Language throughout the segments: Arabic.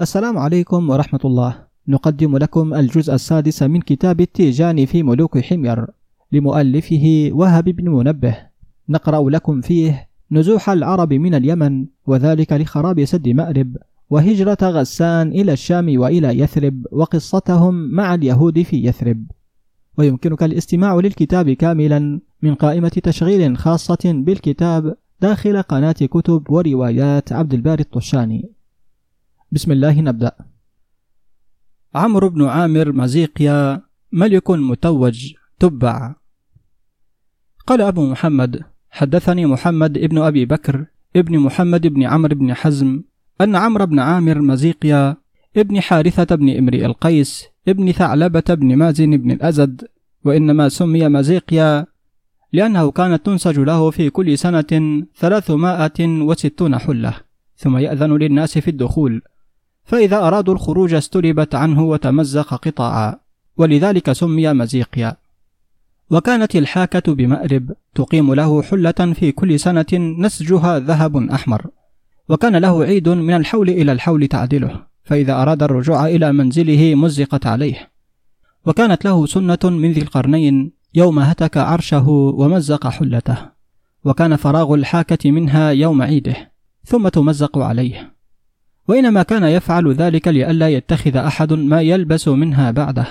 السلام عليكم ورحمة الله. نقدم لكم الجزء السادس من كتاب التيجان في ملوك حمير لمؤلفه وهب بن منبه. نقرأ لكم فيه نزوح العرب من اليمن وذلك لخراب سد مأرب وهجرة غسان إلى الشام وإلى يثرب وقصتهم مع اليهود في يثرب. ويمكنك الاستماع للكتاب كاملا من قائمة تشغيل خاصة بالكتاب داخل قناة كتب وروايات عبد الباري الطشاني. بسم الله نبدأ. عمرو بن عامر مزيقيا ملك متوج تبع. قال أبو محمد حدثني محمد ابن أبي بكر ابن محمد بن عمرو بن حزم أن عمرو بن عامر مزيقيا ابن حارثة بن امرئ القيس ابن ثعلبة بن مازن بن الأزد وإنما سمي مزيقيا لأنه كانت تنسج له في كل سنة ثلاثمائة وستون حلة ثم يأذن للناس في الدخول. فإذا أرادوا الخروج استلبت عنه وتمزق قطاعا ولذلك سمي مزيقيا. وكانت الحاكة بمأرب تقيم له حلة في كل سنة نسجها ذهب أحمر. وكان له عيد من الحول إلى الحول تعدله فإذا أراد الرجوع إلى منزله مزقت عليه. وكانت له سنة من ذي القرنين يوم هتك عرشه ومزق حلته. وكان فراغ الحاكة منها يوم عيده ثم تمزق عليه. وإنما كان يفعل ذلك لئلا يتخذ أحد ما يلبس منها بعده.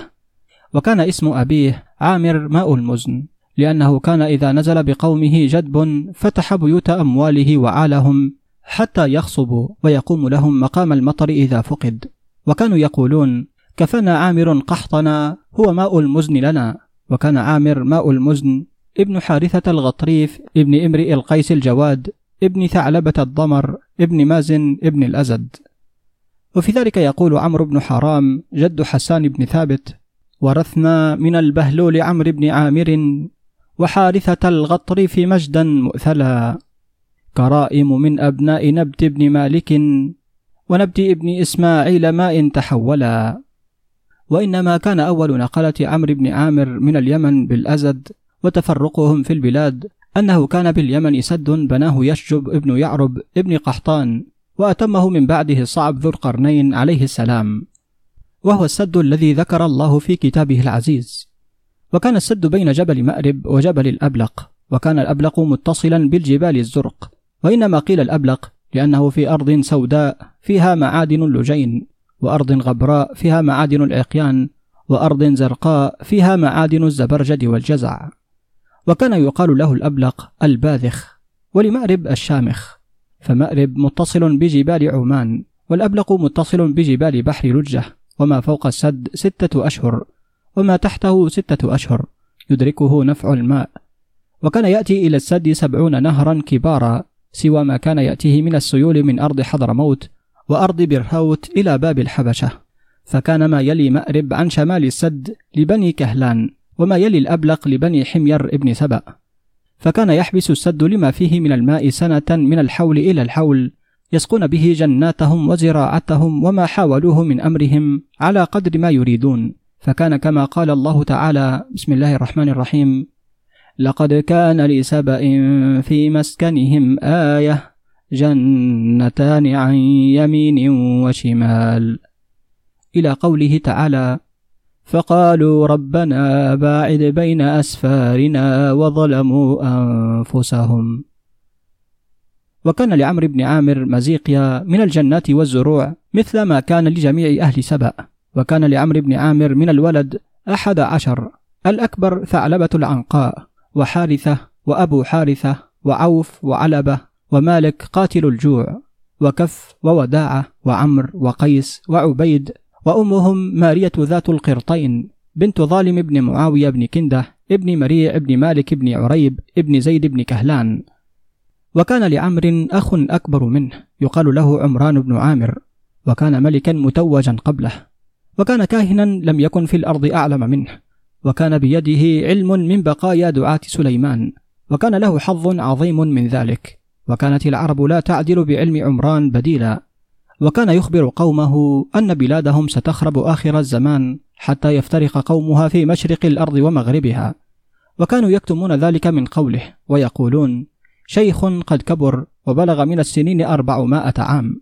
وكان اسم أبيه عامر ماء المزن لأنه كان إذا نزل بقومه جدب فتح بيوت أمواله وعالهم حتى يخصبوا ويقوم لهم مقام المطر إذا فقد. وكانوا يقولون كفنا عامر قحطنا هو ماء المزن لنا. وكان عامر ماء المزن ابن حارثة الغطريف ابن امرئ القيس الجواد ابن ثعلبة الضمر ابن مازن ابن الأزد. وفي ذلك يقول عمرو بن حرام جد حسان بن ثابت ورثنا من البهلول عمرو بن عامر وحارثة الغطريف مجدا مؤثلا. كرائم من أبناء نبت بن مالك ونبت ابن إسماعيل ماء تحولا. وإنما كان أول نقلة عمرو بن عامر من اليمن بالأزد وتفرقهم في البلاد أنه كان باليمن سد بناه يشجب ابن يعرب ابن قحطان وأتمه من بعده صعب ذو القرنين عليه السلام. وهو السد الذي ذكر الله في كتابه العزيز. وكان السد بين جبل مأرب وجبل الأبلق وكان الأبلق متصلا بالجبال الزرق. وإنما قيل الأبلق لأنه في أرض سوداء فيها معادن اللجين وأرض غبراء فيها معادن العقيان وأرض زرقاء فيها معادن الزبرجد والجزع. وكان يقال له الأبلق الباذخ ولمأرب الشامخ فمأرب متصل بجبال عمان والأبلق متصل بجبال بحر لجة وما فوق السد ستة أشهر وما تحته ستة أشهر يدركه نفع الماء. وكان يأتي إلى السد سبعون نهرا كبارا سوى ما كان يأتيه من السيول من أرض حضرموت وأرض برهوت إلى باب الحبشة. فكان ما يلي مأرب عن شمال السد لبني كهلان. وما يلي الأبلق لبني حمير ابن سبأ. فكان يحبس السد لما فيه من الماء سنة من الحول إلى الحول يسقون به جناتهم وزراعتهم وما حاولوه من أمرهم على قدر ما يريدون. فكان كما قال الله تعالى بسم الله الرحمن الرحيم لقد كان لسبأ في مسكنهم آية جنتان عن يمين وشمال. إلى قوله تعالى فقالوا ربنا باعد بين أسفارنا وظلموا أنفسهم. وكان لعمرو بن عامر مزيقيا من الجنات والزروع مثل ما كان لجميع أهل سبأ. وكان لعمرو بن عامر من الولد أحد عشر. الأكبر ثعلبة العنقاء وحارثة وأبو حارثة وعوف وعلبة ومالك قاتل الجوع وكف ووداعة وعمر وقيس وعبيد وأمهم مارية ذات القرطين بنت ظالم بن معاوية بن كندة ابن مريع بن مالك بن عريب ابن زيد بن كهلان. وكان لعمر أخ أكبر منه يقال له عمران بن عامر وكان ملكا متوجا قبله. وكان كاهنا لم يكن في الأرض أعلم منه. وكان بيده علم من بقايا دعاة سليمان. وكان له حظ عظيم من ذلك. وكانت العرب لا تعدل بعلم عمران بديلا. وكان يخبر قومه أن بلادهم ستخرب آخر الزمان حتى يفترق قومها في مشرق الأرض ومغربها. وكانوا يكتمون ذلك من قوله ويقولون شيخ قد كبر وبلغ من السنين أربعمائة عام.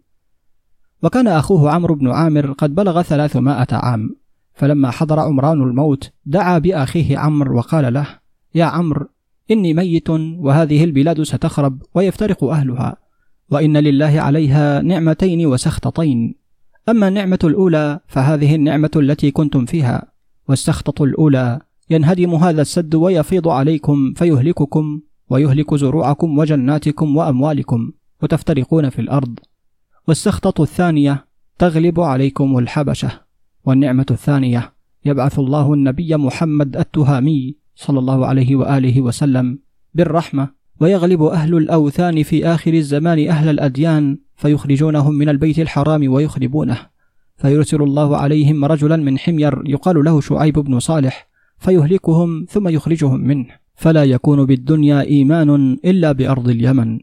وكان أخوه عمرو بن عامر قد بلغ ثلاثمائة عام. فلما حضر عمران الموت دعا بأخيه عمرو وقال له يا عمرو إني ميت وهذه البلاد ستخرب ويفترق أهلها. وإن لله عليها نعمتين وسخطتين. أما النعمة الأولى فهذه النعمة التي كنتم فيها والسخطة الأولى ينهدم هذا السد ويفيض عليكم فيهلككم ويهلك زروعكم وجناتكم وأموالكم وتفترقون في الأرض. والسخطة الثانية تغلب عليكم الحبشة. والنعمة الثانية يبعث الله النبي محمد التهامي صلى الله عليه وآله وسلم بالرحمة. ويغلب أهل الأوثان في آخر الزمان أهل الأديان فيخرجونهم من البيت الحرام ويخربونه. فيرسل الله عليهم رجلا من حمير يقال له شعيب بن صالح فيهلكهم ثم يخرجهم منه. فلا يكون بالدنيا إيمان إلا بأرض اليمن.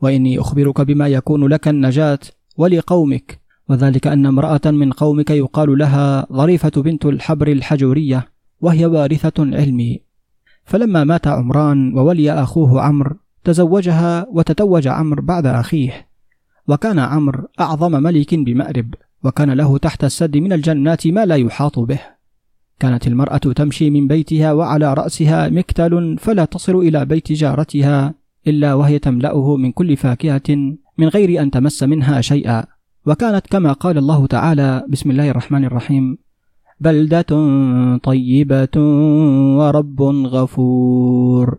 وإني أخبرك بما يكون لك النجاة ولقومك. وذلك أن امرأة من قومك يقال لها ظريفة بنت الحبر الحجورية وهي وارثة علمي فلما مات عمران وولي أخوه عمرو تزوجها وتتوج عمرو بعد أخيه. وكان عمرو أعظم ملك بمأرب وكان له تحت السد من الجنات ما لا يحاط به. كانت المرأة تمشي من بيتها وعلى رأسها مكتل فلا تصل إلى بيت جارتها إلا وهي تملأه من كل فاكهة من غير أن تمس منها شيئا. وكانت كما قال الله تعالى بسم الله الرحمن الرحيم بلدة طيبة ورب غفور.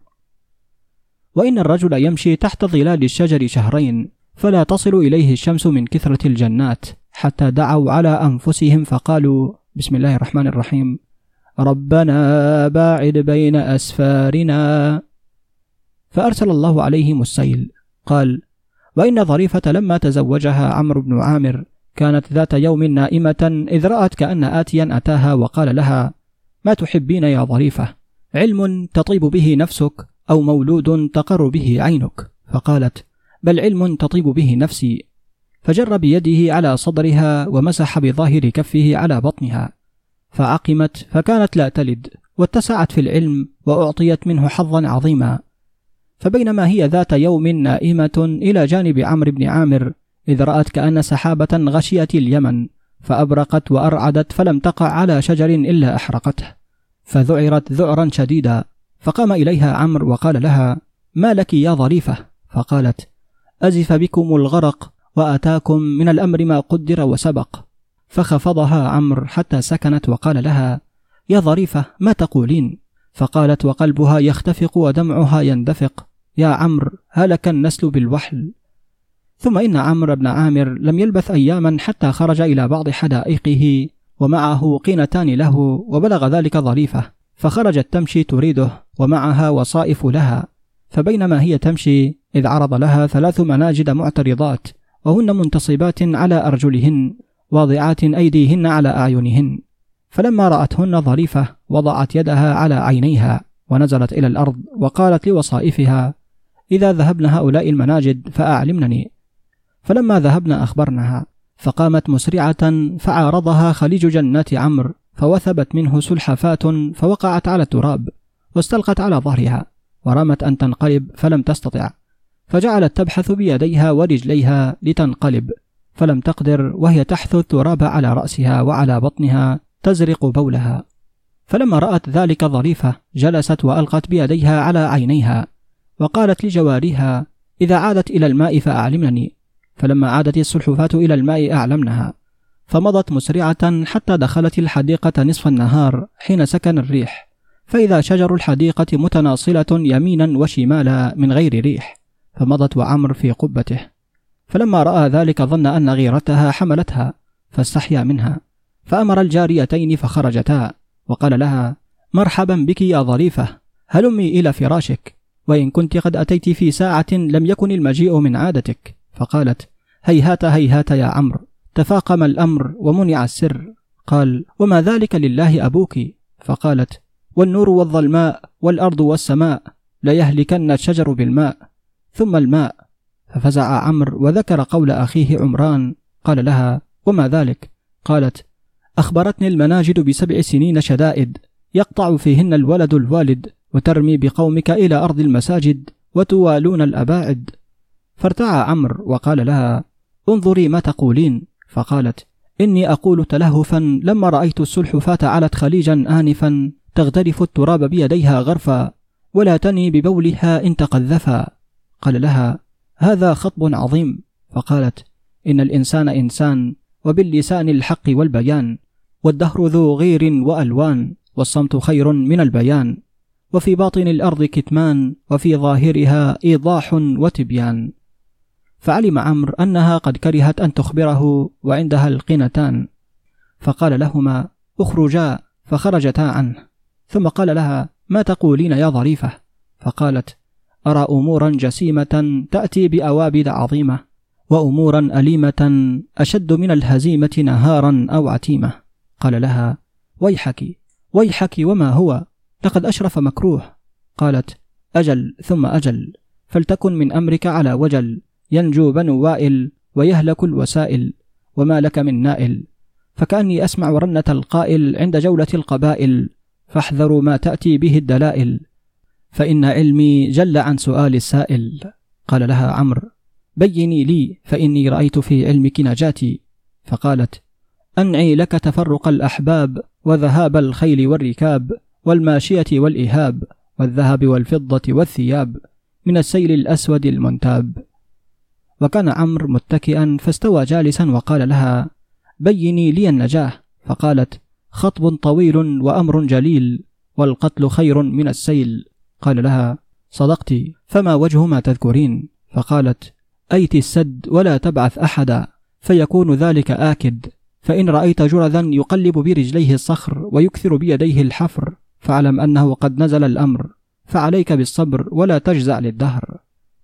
وإن الرجل يمشي تحت ظلال الشجر شهرين فلا تصل إليه الشمس من كثرة الجنات. حتى دعوا على أنفسهم فقالوا بسم الله الرحمن الرحيم. ربنا باعد بين أسفارنا. فأرسل الله عليهم السيل. قال وإن ظريفة لما تزوجها عمرو بن عامر كانت ذات يوم نائمة إذ رأت كأن آتيا أتاها وقال لها ما تحبين يا ظريفة؟ علم تطيب به نفسك أو مولود تقر به عينك. فقالت بل علم تطيب به نفسي. فجر بيده على صدرها ومسح بظاهر كفه على بطنها فعقمت فكانت لا تلد واتسعت في العلم وأعطيت منه حظا عظيما. فبينما هي ذات يوم نائمة إلى جانب عمرو بن عامر إذ رأت كأن سحابة غشيت اليمن فأبرقت وأرعدت فلم تقع على شجر إلا أحرقته. فذعرت ذعرا شديدا فقام إليها عمرو وقال لها ما لك يا ظريفة؟ فقالت أزف بكم الغرق وأتاكم من الأمر ما قدر وسبق. فخفضها عمرو حتى سكنت وقال لها يا ظريفة ما تقولين؟ فقالت وقلبها يختفق ودمعها يندفق يا عمرو هلك النسل بالوحل. ثم إن عمرو بن عامر لم يلبث أياما حتى خرج إلى بعض حدائقه ومعه قينتان له وبلغ ذلك ظريفة فخرجت تمشي تريده ومعها وصائف لها فبينما هي تمشي إذ عرض لها ثلاث مناجد معترضات وهن منتصبات على أرجلهن واضعات أيديهن على أعينهن فلما رأتهن ظريفة وضعت يدها على عينيها ونزلت إلى الأرض وقالت لوصائفها إذا ذهبن هؤلاء المناجد فأعلمنني فلما ذهبن أخبرنها فقامت مسرعة فعارضها خليج جنات عمرو فوثبت منه سلحفات فوقعت على التراب واستلقت على ظهرها ورمت أن تنقلب فلم تستطع فجعلت تبحث بيديها ورجليها لتنقلب فلم تقدر وهي تحث التراب على رأسها وعلى بطنها تزرق بولها. فلما رأت ذلك ظريفة جلست وألقت بيديها على عينيها وقالت لجوارها إذا عادت إلى الماء فأعلمني. فلما عادت السلحفاة إلى الماء أعلمنها فمضت مسرعة حتى دخلت الحديقة نصف النهار حين سكن الريح. فإذا شجر الحديقة متناصلة يمينا وشمالا من غير ريح فمضت وعمر في قبته. فلما رأى ذلك ظن أن غيرتها حملتها فاستحيا منها. فأمر الجاريتين فخرجتا وقال لها مرحبا بك يا ظريفة هلمي إلى فراشك وإن كنت قد أتيت في ساعة لم يكن المجيء من عادتك. فقالت هيهات هيهات يا عمرو تفاقم الأمر ومنع السر. قال وما ذلك لله أبوك؟ فقالت والنور والظلماء والأرض والسماء ليهلكن الشجر بالماء ثم الماء. ففزع عمرو وذكر قول أخيه عمران. قال لها وما ذلك؟ قالت أخبرتني المناجد بسبع سنين شدائد يقطع فيهن الولد الوالد وترمي بقومك إلى أرض المساجد وتوالون الأباعد. فارتعى عمرو وقال لها انظري ما تقولين. فقالت إني أقول تلهفا لما رأيت السلحفاة علت خليجا آنفا تغترف التراب بيديها غرفا ولا تني ببولها إن تقذفا. قال لها هذا خطب عظيم. فقالت إن الإنسان إنسان وباللسان الحق والبيان والدهر ذو غير وألوان والصمت خير من البيان وفي باطن الأرض كتمان وفي ظاهرها إيضاح وتبيان. فعلم عمرو أنها قد كرهت أن تخبره وعندها القنتان. فقال لهما أخرجا فخرجتا عنه. ثم قال لها ما تقولين يا ظريفة؟ فقالت أرى أمورا جسيمة تأتي بأوابد عظيمة وأمورا أليمة أشد من الهزيمة نهارا أو عتيمة. قال لها ويحك ويحك وما هو؟ لقد أشرف مكروه. قالت أجل ثم أجل فلتكن من أمرك على وجل. ينجو بنو وائل ويهلك الوسائل وما لك من نائل. فكأني أسمع رنة القائل عند جولة القبائل فاحذروا ما تأتي به الدلائل. فإن علمي جل عن سؤال السائل. قال لها عمرو بيني لي فإني رأيت في علمك نجاتي. فقالت أنعي لك تفرق الأحباب وذهاب الخيل والركاب والماشية والإهاب والذهب والفضة والثياب من السيل الأسود المنتاب. وكان عمرو متكئا فاستوى جالسا وقال لها بيني لي النجاة فقالت خطب طويل وأمر جليل والقتل خير من السيل. قال لها صدقت فما وجه ما تذكرين؟ فقالت أيت السد ولا تبعث أحدا فيكون ذلك آكد فإن رأيت جرذا يقلب برجليه الصخر ويكثر بيديه الحفر فاعلم أنه قد نزل الأمر فعليك بالصبر ولا تجزع للدهر.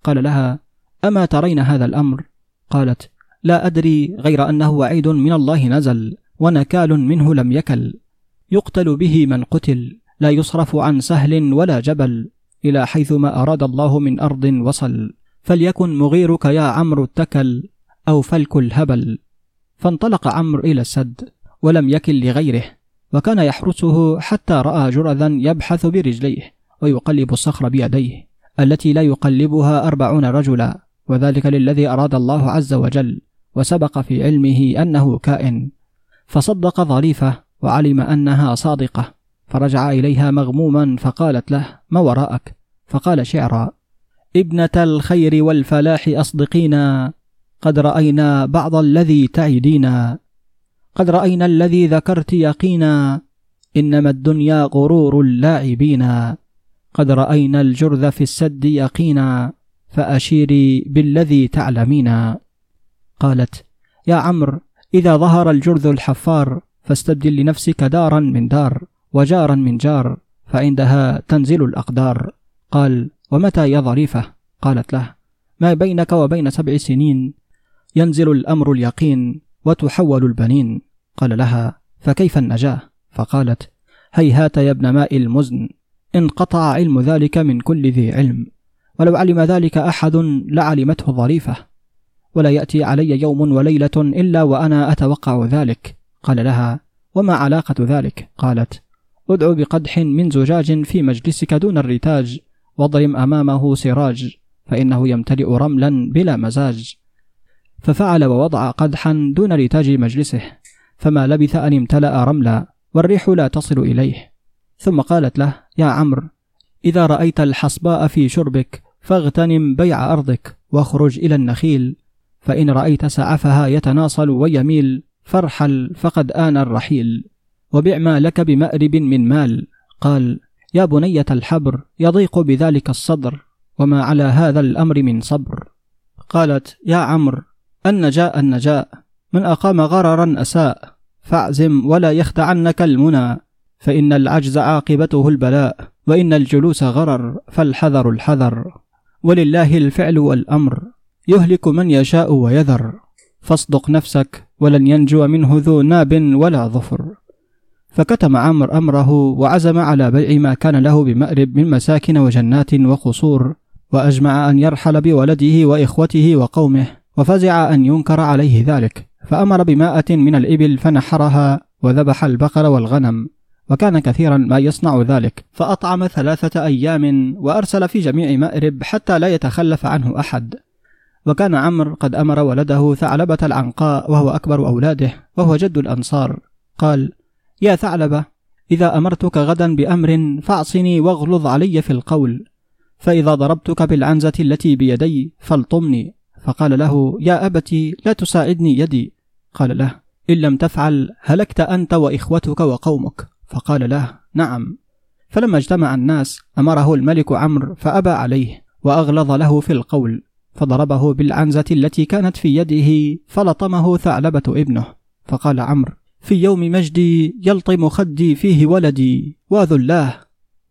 قال لها أما ترين هذا الأمر؟ قالت لا أدري غير أنه وعيد من الله نزل ونكال منه لم يكل. يقتل به من قتل لا يصرف عن سهل ولا جبل إلى حيث ما أراد الله من أرض وصل. فليكن مغيرك يا عمرو اتكل أو فلك الهبل. فانطلق عمرو إلى السد ولم يكل لغيره. وكان يحرسه حتى رأى جرذا يبحث برجليه ويقلب الصخر بيديه التي لا يقلبها أربعون رجلا. وذلك للذي أراد الله عز وجل وسبق في علمه أنه كائن. فصدق ظريفة وعلم أنها صادقة فرجع إليها مغموما فقالت له ما وراءك؟ فقال شعرا ابنة الخير والفلاح أصدقينا قد رأينا بعض الذي تعدينا قد رأينا الذي ذكرت يقينا إنما الدنيا غرور اللاعبين قد رأينا الجرذ في السد يقينا فأشيري بالذي تعلمين قالت يا عمرو إذا ظهر الجرذ الحفار فاستبدل لنفسك دارا من دار وجارا من جار فعندها تنزل الأقدار. قال ومتى يا ظريفة؟ قالت له ما بينك وبين سبع سنين؟ ينزل الأمر اليقين وتحول البنين. قال لها فكيف النجاة؟ فقالت هيهات يا ابن ماء المزن انقطع علم ذلك من كل ذي علم. ولو علم ذلك أحد لعلمته ظريفة. ولا يأتي علي يوم وليلة إلا وأنا أتوقع ذلك. قال لها وما علاقة ذلك؟ قالت أدعو بقدح من زجاج في مجلسك دون الرتاج واضرم أمامه سراج فإنه يمتلئ رملا بلا مزاج. ففعل ووضع قدحا دون رتاج مجلسه فما لبث أن امتلأ رملا والريح لا تصل إليه. ثم قالت له يا عمرو إذا رأيت الحصباء في شربك فاغتنم بيع أرضك واخرج إلى النخيل فإن رأيت سعفها يتناصل ويميل فارحل فقد آن الرحيل. وبع ما لك بمأرب من مال. قال يا بنية الحبر يضيق بذلك الصدر وما على هذا الأمر من صبر. قالت يا عمرو النجاء النجاء. من أقام غررا أساء. فاعزم ولا يخدعنك المنى. فإن العجز عاقبته البلاء وإن الجلوس غرر فالحذر الحذر. ولله الفعل والأمر. يهلك من يشاء ويذر. فاصدق نفسك ولن ينجو منه ذو ناب ولا ظفر. فكتم عمرو أمره وعزم على بيع ما كان له بمأرب من مساكن وجنات وقصور وأجمع أن يرحل بولده وإخوته وقومه وفزع أن ينكر عليه ذلك. فأمر بمائة من الإبل فنحرها وذبح البقر والغنم. وكان كثيرا ما يصنع ذلك. فأطعم ثلاثة أيام وأرسل في جميع مأرب حتى لا يتخلف عنه أحد. وكان عمرو قد أمر ولده ثعلبة العنقاء وهو أكبر أولاده وهو جد الأنصار. قال يا ثعلبة إذا أمرتك غدا بأمر فاعصني واغلظ علي في القول. فإذا ضربتك بالعنزة التي بيدي فالطمني. فقال له يا أبتي لا تساعدني يدي. قال له إن لم تفعل هلكت أنت وإخوتك وقومك. فقال له نعم. فلما اجتمع الناس أمره الملك عمرو فأبى عليه وأغلظ له في القول فضربه بالعنزة التي كانت في يده فلطمه ثعلبة ابنه. فقال عمرو في يوم مجدي يلطم خدي فيه ولدي وذلاه.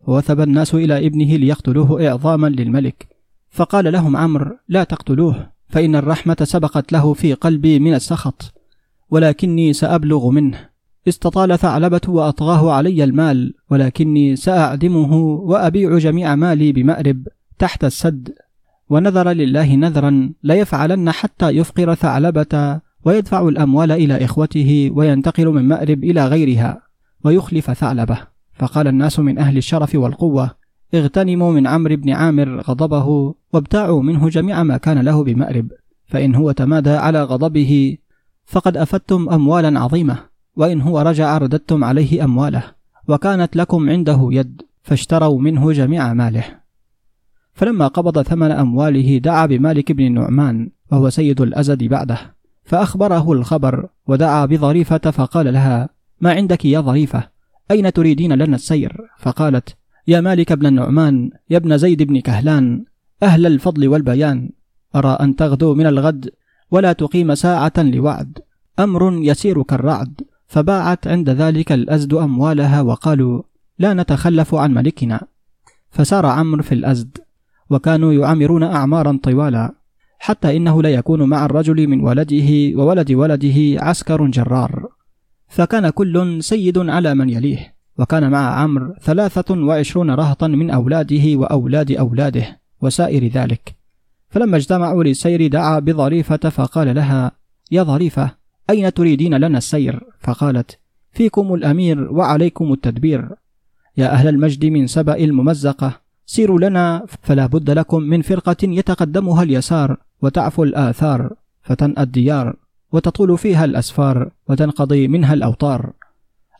ووثب الناس إلى ابنه ليقتلوه إعظاما للملك. فقال لهم عمرو لا تقتلوه فإن الرحمة سبقت له في قلبي من السخط ولكني سأبلغ منه. استطال ثعلبة وأطغاه علي المال ولكني سأعدمه وأبيع جميع مالي بمأرب تحت السد. ونذر لله نذرا ليفعلن حتى يفقر ثعلبة ويدفع الأموال إلى إخوته وينتقل من مأرب إلى غيرها ويخلف ثعلبة. فقال الناس من أهل الشرف والقوة اغتنموا من عمرو بن عامر غضبه وابتاعوا منه جميع ما كان له بمأرب. فإن هو تمادى على غضبه فقد أفدتم أموالا عظيمة. وإن هو رجع رددتم عليه أمواله وكانت لكم عنده يد فاشتروا منه جميع ماله. فلما قبض ثمن أمواله دعا بمالك بن النعمان وهو سيد الأزد بعده فأخبره الخبر ودعا بظريفة فقال لها ما عندك يا ظريفة؟ أين تريدين لنا السير؟ فقالت يا مالك بن النعمان يا ابن زيد بن كهلان أهل الفضل والبيان أرى أن تغدو من الغد ولا تقيم ساعة لوعد أمر يسير كالرعد فباعت عند ذلك الأزد أموالها وقالوا لا نتخلف عن ملكنا. فسار عمرو في الأزد وكانوا يعمرون أعمارا طوالا حتى إنه ليكون مع الرجل من ولده وولد ولده عسكر جرار. فكان كل سيد على من يليه وكان مع عمرو ثلاثة وعشرون رهطا من أولاده وأولاد أولاده وسائر ذلك. فلما اجتمعوا للسير دعا بظريفة فقال لها يا ظريفة أين تريدين لنا السير؟ فقالت فيكم الأمير وعليكم التدبير. يا أهل المجد من سبأ الممزقة سيروا لنا فلا بد لكم من فرقة يتقدمها اليسار وتعفو الآثار فتنأى الديار وتطول فيها الأسفار وتنقضي منها الأوطار.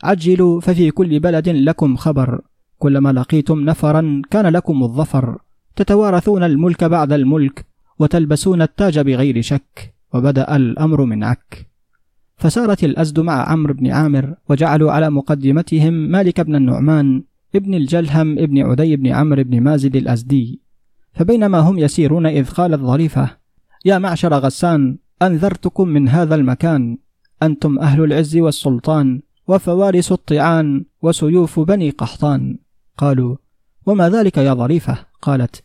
عجلوا ففي كل بلد لكم خبر. كلما لقيتم نفرا كان لكم الظفر. تتوارثون الملك بعد الملك وتلبسون التاج بغير شك وبدأ الأمر من عك. فسارت الأزد مع عمرو بن عامر وجعلوا على مقدمتهم مالك بن النعمان ابن الجلهم ابن عدي بن عمرو بن مازد الأزدي. فبينما هم يسيرون إذ قالت ظريفة يا معشر غسان أنذرتكم من هذا المكان. أنتم أهل العز والسلطان وفوارس الطعان وسيوف بني قحطان. قالوا وما ذلك يا ظريفة؟ قالت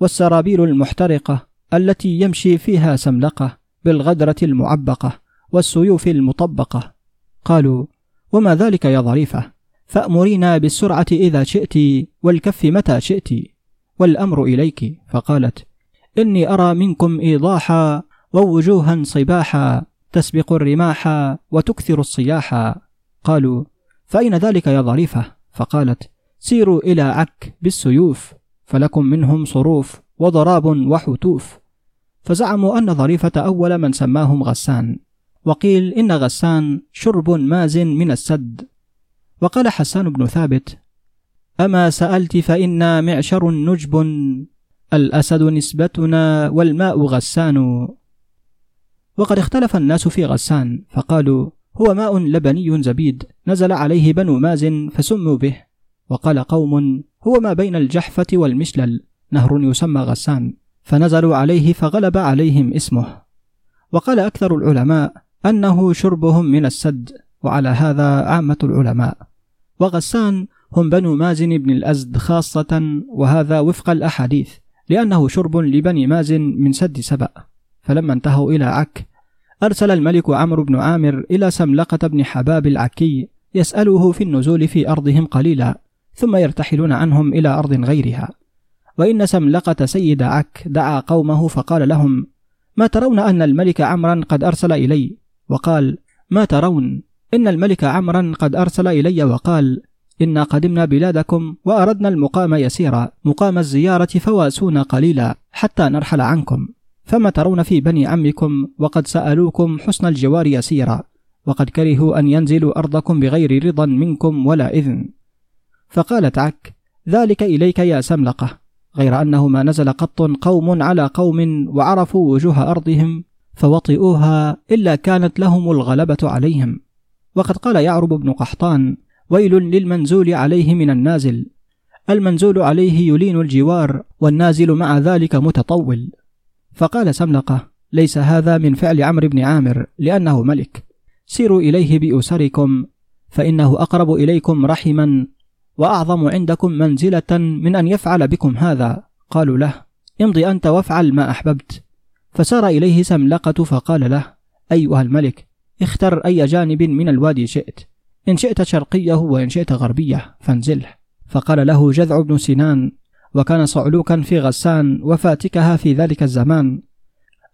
والسرابيل المحترقة التي يمشي فيها سملقة بالغدرة المعبقة. والسيوف المطبقة. قالوا وما ذلك يا ظريفة؟ فأمرينا بالسرعة إذا شئت والكف متى شئت والأمر إليك. فقالت إني أرى منكم إيضاحا ووجوها صباحا تسبق الرماح وتكثر الصياح. قالوا فأين ذلك يا ظريفة؟ فقالت سيروا إلى عك بالسيوف فلكم منهم صروف وضراب وحتوف. فزعموا أن ظريفة أول من سماهم غسان. وقيل إن غسان شرب ماز من السد. وقال حسان بن ثابت أما سألت فإنا معشر نجب الأسد نسبتنا والماء غسان. وقد اختلف الناس في غسان فقالوا هو ماء لبني زبيد نزل عليه بنو ماز فسموا به. وقال قوم هو ما بين الجحفة والمشلل نهر يسمى غسان فنزلوا عليه فغلب عليهم اسمه. وقال أكثر العلماء أنه شربهم من السد وعلى هذا عامة العلماء. وغسان هم بنو مازن بن الأزد خاصة وهذا وفق الأحاديث لأنه شرب لبني مازن من سد سبأ. فلما انتهوا إلى عك أرسل الملك عمرو بن عامر إلى سملقة بن حباب العكي يسأله في النزول في أرضهم قليلا ثم يرتحلون عنهم إلى أرض غيرها. وإن سملقة سيد عك دعا قومه فقال لهم ما ترون أن الملك عمرا قد أرسل إلي؟ وقال ما ترون إن الملك عمرا قد أرسل إلي وقال إنا قدمنا بلادكم وأردنا المقام يسيرا مقام الزيارة فواسونا قليلا حتى نرحل عنكم. فما ترون في بني عمكم وقد سألوكم حسن الجوار يسيرا وقد كرهوا أن ينزلوا أرضكم بغير رضا منكم ولا إذن. فقالت عك ذلك إليك يا سملقة. غير أنه ما نزل قط قوم على قوم وعرفوا وجوه أرضهم فوطئوها إلا كانت لهم الغلبة عليهم. وقد قال يعرب بن قحطان ويل للمنزول عليه من النازل. المنزول عليه يلين الجوار والنازل مع ذلك متطول. فقال سملقة ليس هذا من فعل عمرو بن عامر لأنه ملك. سيروا إليه بأسركم فإنه أقرب إليكم رحما وأعظم عندكم منزلة من أن يفعل بكم هذا. قالوا له امضي أنت وافعل ما أحببت. فسار إليه سملقة فقال له أيها الملك اختر أي جانب من الوادي شئت. إن شئت شرقية وإن شئت غربية فانزله. فقال له جذع بن سنان وكان صعلوكا في غسان وفاتكها في ذلك الزمان.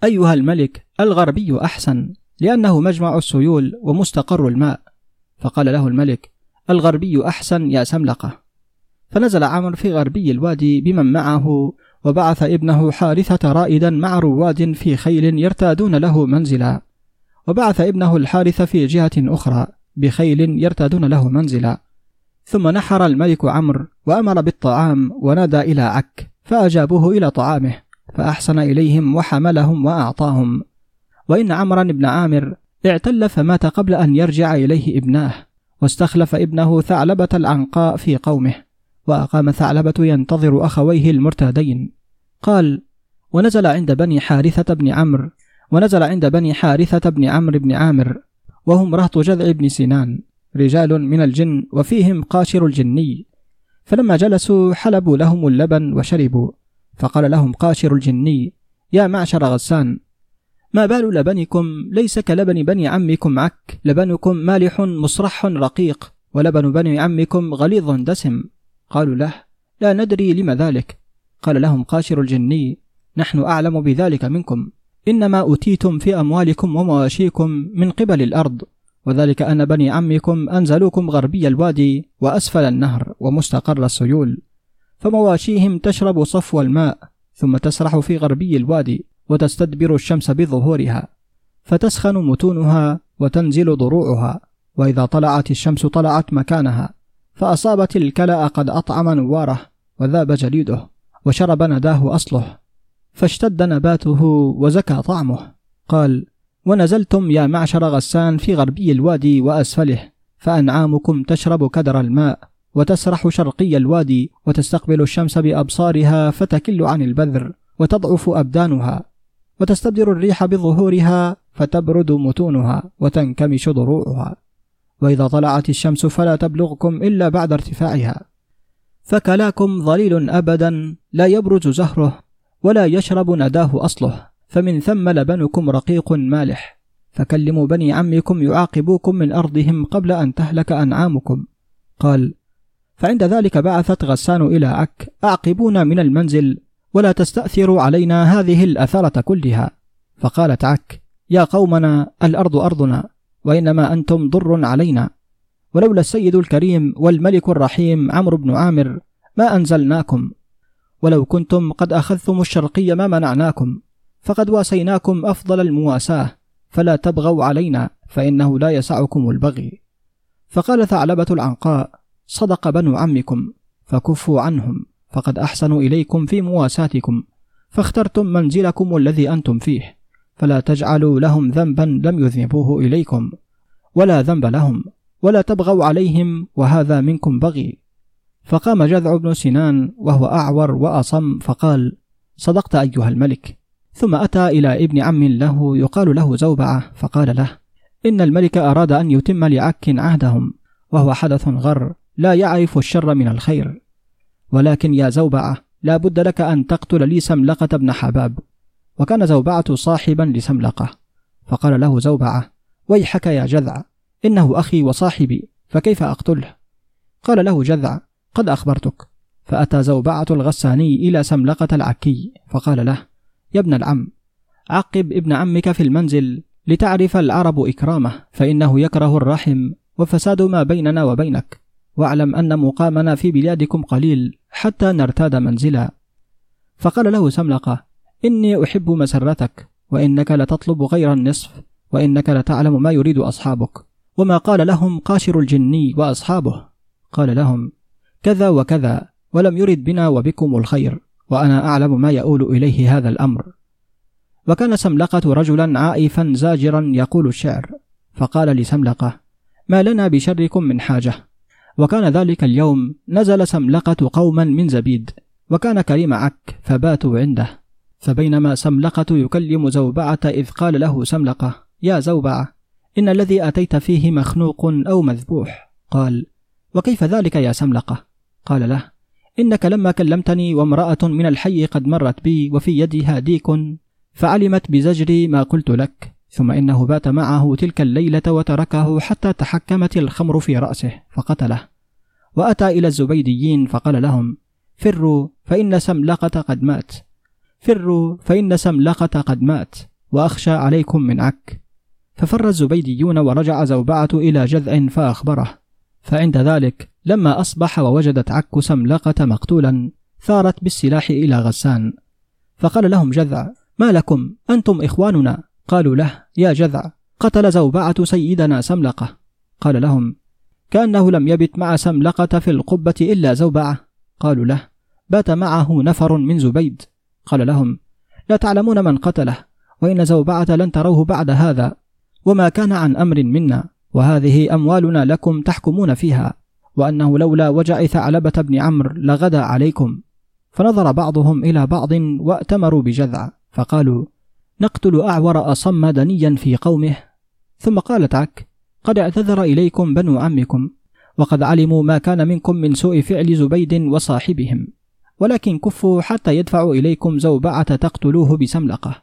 أيها الملك الغربي أحسن لأنه مجمع السيول ومستقر الماء. فقال له الملك الغربي أحسن يا سملقة. فنزل عمرو في غربي الوادي بمن معه وبعث ابنه حارثة رائدا مع رواد في خيل يرتادون له منزلا. وبعث ابنه الحارث في جهة أخرى بخيل يرتادون له منزلا. ثم نحر الملك عمرو وأمر بالطعام ونادى إلى عك فأجابوه إلى طعامه فأحسن إليهم وحملهم وأعطاهم. وإن عمرا بن عامر اعتل فمات قبل أن يرجع إليه ابناه واستخلف ابنه ثعلبة العنقاء في قومه. وأقام ثعلبة ينتظر أخويه المرتادين. قال ونزل عند بني حارثة بن عمرو ونزل عند بني حارثة بن عمرو بن عامر وهم رهط جذع بن سنان رجال من الجن وفيهم قاشر الجني. فلما جلسوا حلبوا لهم اللبن وشربوا فقال لهم قاشر الجني يا معشر غسان ما بال لبنكم؟ ليس كلبن بني عمكم عك لبنكم مالح مصرح رقيق ولبن بني عمكم غليظ دسم. قالوا له لا ندري لم ذلك. قال لهم قاشر الجني نحن أعلم بذلك منكم. إنما أتيتم في أموالكم ومواشيكم من قبل الأرض وذلك أن بني عمكم أنزلوكم غربي الوادي وأسفل النهر ومستقر السيول. فمواشيهم تشرب صفو الماء ثم تسرح في غربي الوادي وتستدبر الشمس بظهورها. فتسخن متونها وتنزل ضروعها وإذا طلعت الشمس طلعت مكانها. فأصابت الكلأ قد أطعم نواره وذاب جليده وشرب نداه أصله فاشتد نباته وزكى طعمه. قال ونزلتم يا معشر غسان في غربي الوادي وأسفله فأنعامكم تشرب كدر الماء وتسرح شرقي الوادي وتستقبل الشمس بأبصارها فتكل عن البذر وتضعف أبدانها وتستبدر الريح بظهورها فتبرد متونها وتنكمش ضروعها. وإذا طلعت الشمس فلا تبلغكم إلا بعد ارتفاعها. فكلاكم ظليل أبدا لا يبرز زهره ولا يشرب نداه أصله. فمن ثم لبنكم رقيق مالح. فكلموا بني عمكم يعاقبوكم من أرضهم قبل أن تهلك أنعامكم. قال فعند ذلك بعثت غسان إلى عك أعقبونا من المنزل ولا تستأثروا علينا هذه الأثرة كلها. فقالت عك يا قومنا الأرض أرضنا. وإنما أنتم ضر علينا. ولولا السيد الكريم والملك الرحيم عمرو بن عامر ما أنزلناكم. ولو كنتم قد أخذتم الشرقي ما منعناكم. فقد واسيناكم أفضل المواساة. فلا تبغوا علينا فإنه لا يسعكم البغي. فقال ثعلبة العنقاء صدق بنو عمكم فكفوا عنهم. فقد أحسنوا إليكم في مواساتكم. فاخترتم منزلكم الذي أنتم فيه. فلا تجعلوا لهم ذنبا لم يذنبوه إليكم ولا ذنب لهم ولا تبغوا عليهم وهذا منكم بغي. فقام جذع بن سنان وهو أعور وأصم فقال صدقت أيها الملك. ثم أتى إلى ابن عم له يقال له زوبعة فقال له إن الملك أراد أن يتم لعك عهدهم وهو حدث غر لا يعرف الشر من الخير. ولكن يا زوبعة لا بد لك أن تقتل لي سملقة بن حباب. وكان زوبعة صاحبا لسملقة. فقال له زوبعة ويحك يا جذع إنه أخي وصاحبي فكيف أقتله؟ قال له جذع قد أخبرتك. فأتى زوبعة الغساني إلى سملقة العكي فقال له يا ابن العم عقب ابن عمك في المنزل لتعرف العرب إكرامه فإنه يكره الرحم وفساد ما بيننا وبينك واعلم أن مقامنا في بلادكم قليل حتى نرتاد منزلا. فقال له سملقة إني أحب مسرتك وإنك لتطلب غير النصف وإنك لتعلم ما يريد أصحابك. وما قال لهم قاشر الجني وأصحابه؟ قال لهم كذا وكذا ولم يرد بنا وبكم الخير وأنا أعلم ما يؤول إليه هذا الأمر. وكان سملقة رجلا عائفا زاجرا يقول الشعر فقال لسملقة ما لنا بشركم من حاجة. وكان ذلك اليوم نزل سملقة قوما من زبيد وكان كريم عك فباتوا عنده. فبينما سملقة يكلم زوبعة إذ قال له سملقة يا زوبعة إن الذي أتيت فيه مخنوق أو مذبوح. قال وكيف ذلك يا سملقة؟ قال له إنك لما كلمتني وامرأة من الحي قد مرت بي وفي يدها ديك فعلمت بزجري ما قلت لك ثم إنه بات معه تلك الليلة وتركه حتى تحكمت الخمر في رأسه فقتله. وأتى إلى الزبيديين فقال لهم فروا فإن سملقة قد مات. فروا فإن سملقة قد مات وأخشى عليكم من عك. ففر الزبيديون ورجع زوبعة إلى جذع فأخبره. فعند ذلك لما أصبح ووجدت عك سملقة مقتولا ثارت بالسلاح إلى غسان. فقال لهم جذع ما لكم أنتم إخواننا؟ قالوا له يا جذع قتل زوبعة سيدنا سملقة. قال لهم كأنه لم يبت مع سملقة في القبة إلا زوبعة. قالوا له بات معه نفر من زبيد. قال لهم لا تعلمون من قتله وإن زوبعة لن تروه بعد هذا وما كان عن أمر منا وهذه أموالنا لكم تحكمون فيها وأنه لولا وجع ثعلبة بن عمرو لغدا عليكم. فنظر بعضهم إلى بعض وأتمروا بجذع فقالوا نقتل أعور أصم دنيا في قومه. ثم قالت عك قد اعتذر إليكم بنو عمكم وقد علموا ما كان منكم من سوء فعل زبيد وصاحبهم. ولكن كفوا حتى يدفعوا إليكم زوبعة تقتلوه بسملقة.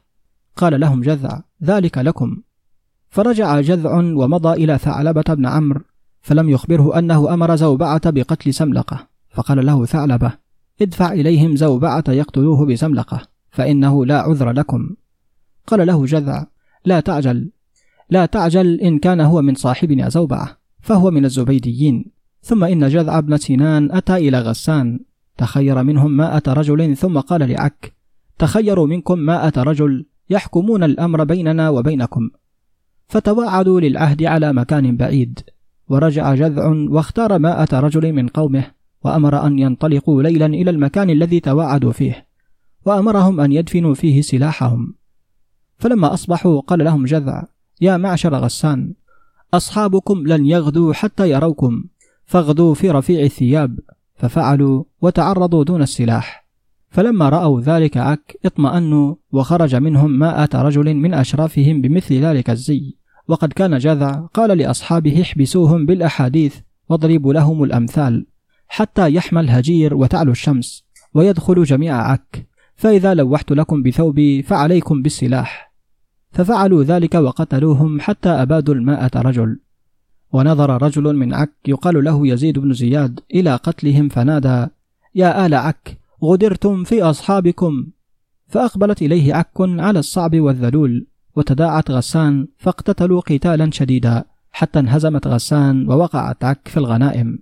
قال لهم جذع ذلك لكم. فرجع جذع ومضى إلى ثعلبة بن عمرو فلم يخبره أنه أمر زوبعة بقتل سملقة. فقال له ثعلبة ادفع إليهم زوبعة يقتلوه بسملقة فإنه لا عذر لكم. قال له جذع لا تعجل لا تعجل إن كان هو من صاحبنا زوبعة فهو من الزبيديين. ثم إن جذع بن سنان أتى إلى غسان. تخير منهم مائة رجل ثم قال لعك تخيروا منكم مائة رجل يحكمون الأمر بيننا وبينكم. فتواعدوا للعهد على مكان بعيد ورجع جذع واختار مائة رجل من قومه وأمر أن ينطلقوا ليلا إلى المكان الذي تواعدوا فيه وأمرهم أن يدفنوا فيه سلاحهم. فلما أصبحوا قال لهم جذع يا معشر غسان أصحابكم لن يغدوا حتى يروكم فاغدوا في رفيع الثياب. ففعلوا وتعرضوا دون السلاح. فلما رأوا ذلك عك اطمأنوا وخرج منهم مائة رجل من أشرافهم بمثل ذلك الزي. وقد كان جذع قال لأصحابه احبسوهم بالأحاديث واضربوا لهم الأمثال حتى يحمى الهجير وتعلو الشمس ويدخل جميع عك فإذا لوحت لكم بثوبي فعليكم بالسلاح. ففعلوا ذلك وقتلوهم حتى أبادوا المائة رجل. ونظر رجل من عك يقال له يزيد بن زياد إلى قتلهم فنادى يا آل عك غدرتم في أصحابكم. فأقبلت إليه عك على الصعب والذلول وتداعت غسان فاقتتلوا قتالا شديدا حتى انهزمت غسان ووقعت عك في الغنائم.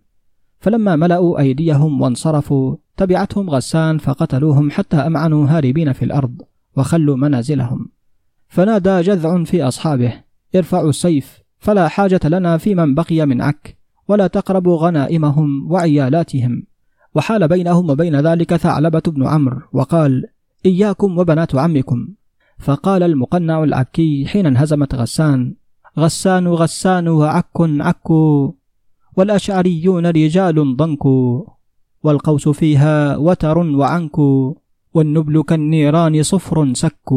فلما ملأوا أيديهم وانصرفوا تبعتهم غسان فقتلوهم حتى أمعنوا هاربين في الأرض وخلوا منازلهم. فنادى جذع في أصحابه ارفعوا السيف. فلا حاجة لنا في من بقي من عك ولا تقربوا غنائمهم وعيالاتهم. وحال بينهم وبين ذلك ثعلبة بن عمرو وقال إياكم وبنات عمكم. فقال المقنع العكي حين انهزمت غسان غسان غسان وعك عك والأشعريون رجال ضنك والقوس فيها وتر وعنك والنبل كالنيران صفر سك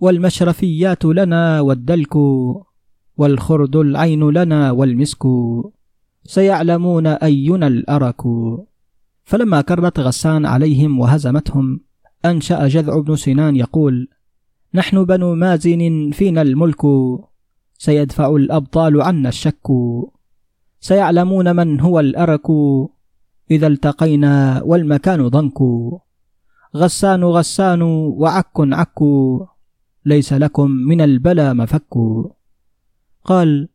والمشرفيات لنا والدلك. والخرد العين لنا والمسك سيعلمون أينا الأرك. فلما كرت غسان عليهم وهزمتهم أنشأ جذع بن سنان يقول نحن بنو مازن فينا الملك سيدفع الأبطال عنا الشك. سيعلمون من هو الأرك إذا التقينا والمكان ضنك. غسان غسان وعك عك ليس لكم من البلا مفك. قال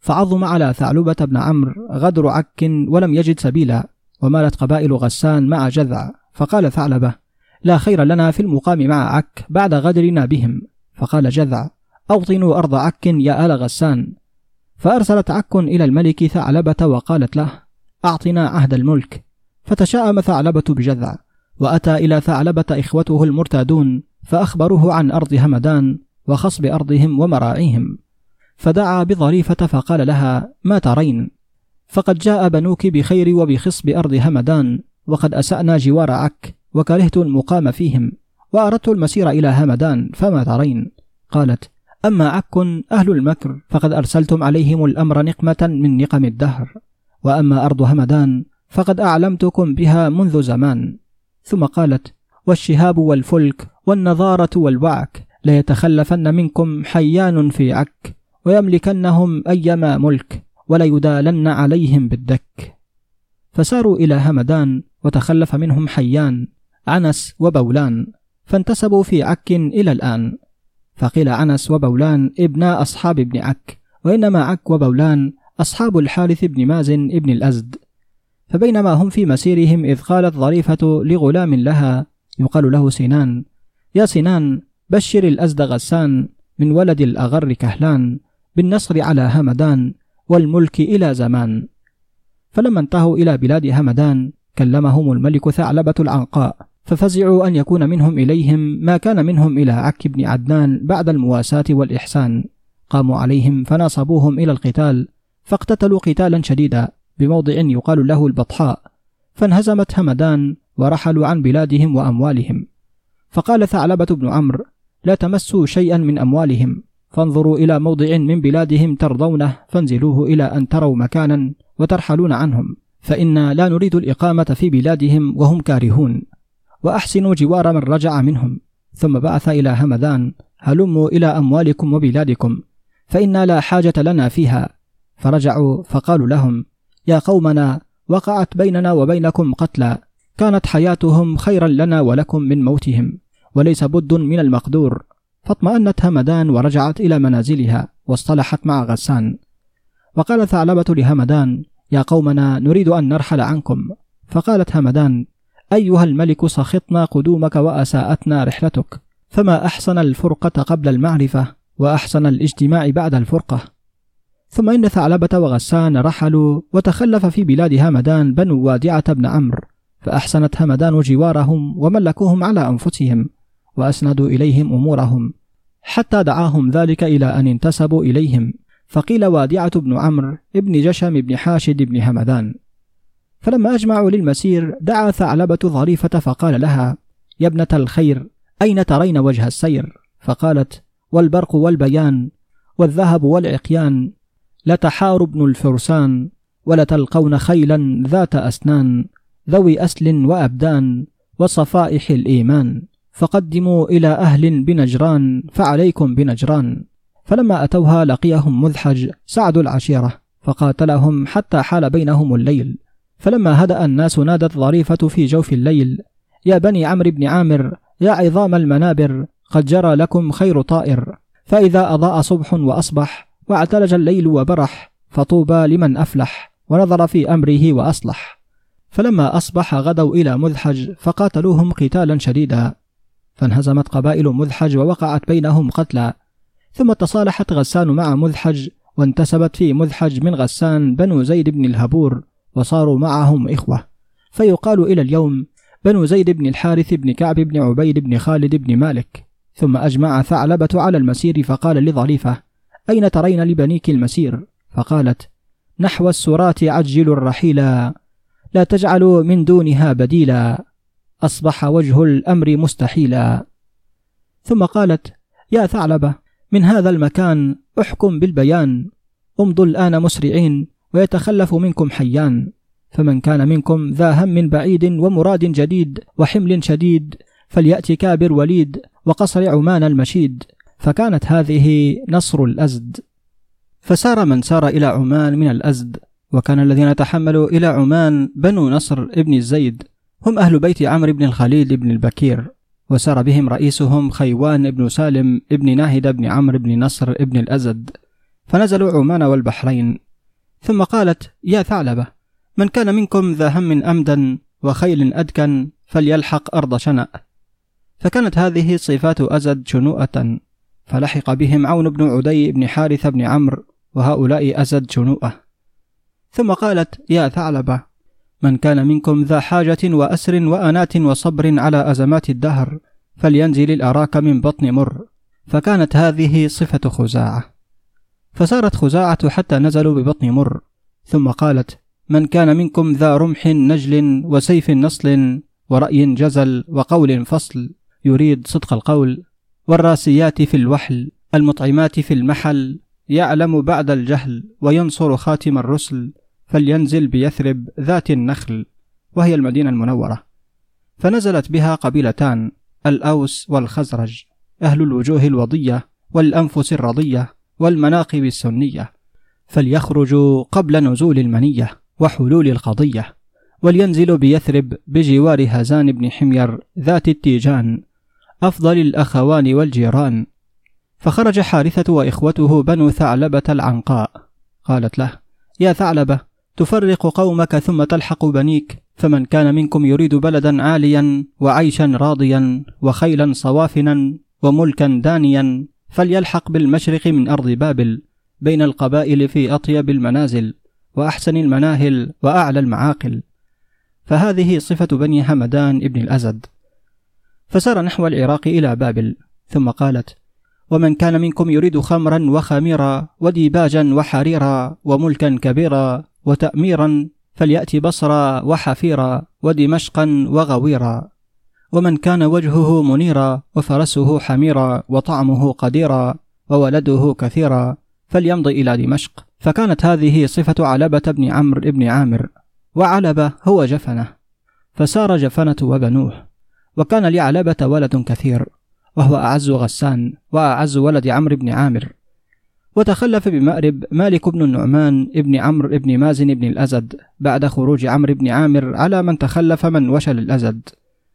فعظم على ثعلبة بن عمرو غدر عك ولم يجد سبيلا ومالت قبائل غسان مع جذع فقال ثعلبة لا خير لنا في المقام مع عك بعد غدرنا بهم. فقال جذع أوطنوا أرض عك يا آل غسان. فأرسلت عك إلى الملك ثعلبة وقالت له أعطنا عهد الملك. فتشاءم ثعلبة بجذع وأتى إلى ثعلبة إخوته المرتادون فأخبروه عن أرض همدان وخصب أرضهم ومراعيهم. فدعا بظريفة فقال لها ما ترين؟ فقد جاء بنوك بخير وبخصب أرض همدان وقد أسأنا جوار عك وكرهت المقام فيهم وأردت المسير إلى همدان فما ترين؟ قالت أما عك أهل المكر فقد أرسلتم عليهم الأمر نقمة من نقم الدهر وأما أرض همدان فقد أعلمتكم بها منذ زمان. ثم قالت والشهاب والفلك والنظارة والوعك ليتخلفن منكم حيان في عك ويملكنهم أيما ملك وليدالن عليهم بالدك. فساروا إلى همدان وتخلف منهم حيان عنس وبولان فانتسبوا في عك إلى الآن. فقيل عنس وبولان ابنا أصحاب ابن عك وإنما عك وبولان أصحاب الحارث بن مازن ابن الأزد. فبينما هم في مسيرهم إذ قالت ظريفة لغلام لها يقال له سنان يا سنان بشر الأزد غسان من ولد الأغر كهلان بالنصر على همدان والملك إلى زمان. فلما انتهوا إلى بلاد همدان كلمهم الملك ثعلبة العنقاء ففزعوا أن يكون منهم إليهم ما كان منهم إلى عك بن عدنان بعد المواساة والإحسان. قاموا عليهم فناصبوهم إلى القتال فاقتتلوا قتالا شديدا بموضع يقال له البطحاء فانهزمت همدان ورحلوا عن بلادهم وأموالهم. فقال ثعلبة بن عمرو لا تمسوا شيئا من أموالهم فانظروا إلى موضع من بلادهم ترضونه فانزلوه إلى أن تروا مكانا وترحلون عنهم. فإنا لا نريد الإقامة في بلادهم وهم كارهون. وأحسنوا جوار من رجع منهم. ثم بعث إلى همذان هلموا إلى أموالكم وبلادكم فإنا لا حاجة لنا فيها. فرجعوا فقالوا لهم يا قومنا وقعت بيننا وبينكم قتلى كانت حياتهم خيرا لنا ولكم من موتهم وليس بد من المقدور. فاطمأنت همدان ورجعت إلى منازلها واصطلحت مع غسان. وقال ثعلبة لهمدان يا قومنا نريد أن نرحل عنكم. فقالت همدان أيها الملك سخطنا قدومك وأساءتنا رحلتك فما أحسن الفرقة قبل المعرفة وأحسن الاجتماع بعد الفرقة? ثم إن ثعلبة وغسان رحلوا وتخلف في بلاد همدان بنو وادعة بن عمرو فأحسنت همدان جوارهم وملكوهم على أنفسهم. وأسندوا إليهم أمورهم حتى دعاهم ذلك إلى أن انتسبوا إليهم. فقيل وادعة بن عمرو ابن جشم بن حاشد بن همدان. فلما أجمعوا للمسير دعا ثعلبة ظريفة فقال لها يا ابنة الخير أين ترين وجه السير؟ فقالت والبرق والبيان والذهب والعقيان لتحار ابن الفرسان ولتلقون خيلا ذات أسنان ذوي أسل وأبدان وصفائح الإيمان. فقدموا إلى أهل بنجران فعليكم بنجران. فلما أتوها لقيهم مذحج سعد العشيرة فقاتلهم حتى حال بينهم الليل. فلما هدأ الناس نادت ظريفة في جوف الليل يا بني عمرو بن عامر يا عظام المنابر قد جرى لكم خير طائر. فإذا أضاء صبح وأصبح واعتلج الليل وبرح فطوبى لمن أفلح ونظر في أمره وأصلح. فلما أصبح غدوا إلى مذحج فقاتلوهم قتالا شديدا. فانهزمت قبائل مذحج ووقعت بينهم قتلى. ثم تصالحت غسان مع مذحج وانتسبت في مذحج من غسان بنو زيد بن الهبور وصاروا معهم إخوة. فيقال إلى اليوم بنو زيد بن الحارث بن كعب بن عبيد بن خالد بن مالك. ثم أجمع ثعلبة على المسير فقال لظريفة أين ترين لبنيك المسير؟ فقالت نحو السرات عجلوا الرحيلا. لا تجعلوا من دونها بديلا. أصبح وجه الأمر مستحيلا. ثم قالت يا ثعلبة من هذا المكان أحكم بالبيان. امضوا الآن مسرعين ويتخلف منكم حيان. فمن كان منكم ذا هم بعيد ومراد جديد وحمل شديد فليأت كابر وليد وقصر عمان المشيد. فكانت هذه نصر الأزد. فسار من سار إلى عمان من الأزد وكان الذين تحملوا إلى عمان بنو نصر ابن الزيد. هم أهل بيت عمرو بن الخليل بن البكير وسار بهم رئيسهم خيوان بن سالم ابن ناهد بن عمرو بن نصر ابن الأزد فنزلوا عمان والبحرين. ثم قالت يا ثعلبة من كان منكم ذا هم أمدا وخيل أدكن فليلحق أرض شنأ. فكانت هذه صفات أزد شنوءة فلحق بهم عون بن عدي بن حارث بن عمرو وهؤلاء أزد شنوءة. ثم قالت يا ثعلبة من كان منكم ذا حاجة وأسر وأنات وصبر على أزمات الدهر فلينزل الأراك من بطن مر. فكانت هذه صفة خزاعة. فسارت خزاعة حتى نزلوا ببطن مر. ثم قالت من كان منكم ذا رمح نجل وسيف نصل ورأي جزل وقول فصل يريد صدق القول. والراسيات في الوحل المطعمات في المحل يعلم بعد الجهل وينصر خاتم الرسل. فلينزل بيثرب ذات النخل وهي المدينة المنورة. فنزلت بها قبيلتان الأوس والخزرج أهل الوجوه الوضية والأنفس الرضية والمناقب السنية. فليخرجوا قبل نزول المنية وحلول القضية ولينزلوا بيثرب بجوار هزان بن حمير ذات التيجان أفضل الأخوان والجيران. فخرج حارثة وإخوته بنو ثعلبة العنقاء. قالت له يا ثعلبة تفرق قومك ثم تلحق بنيك فمن كان منكم يريد بلدا عاليا وعيشا راضيا وخيلا صوافنا وملكا دانيا فليلحق بالمشرق من أرض بابل بين القبائل في أطيب المنازل وأحسن المناهل وأعلى المعاقل. فهذه صفة بني همدان ابن الأزد. فسار نحو العراق إلى بابل ثم قالت ومن كان منكم يريد خمرا وخميرا وديباجا وحريرا وملكا كبيرا وتأميرا فليأتي بصرا وحفيرا ودمشقا وغويرا ومن كان وجهه منيرا وفرسه حميرا وطعمه قديرا وولده كثيرا فليمضي إلى دمشق. فكانت هذه صفة علبة بن عمرو بن عامر وعلبة هو جفنة فسار جفنة وبنوه وكان لعلبة ولد كثير وهو أعز غسان وأعز ولد عمرو بن عامر. وتخلف بمأرب مالك بن النعمان ابن عمرو بن مازن بن الأزد بعد خروج عمرو بن عامر على من تخلف من وشل الأزد.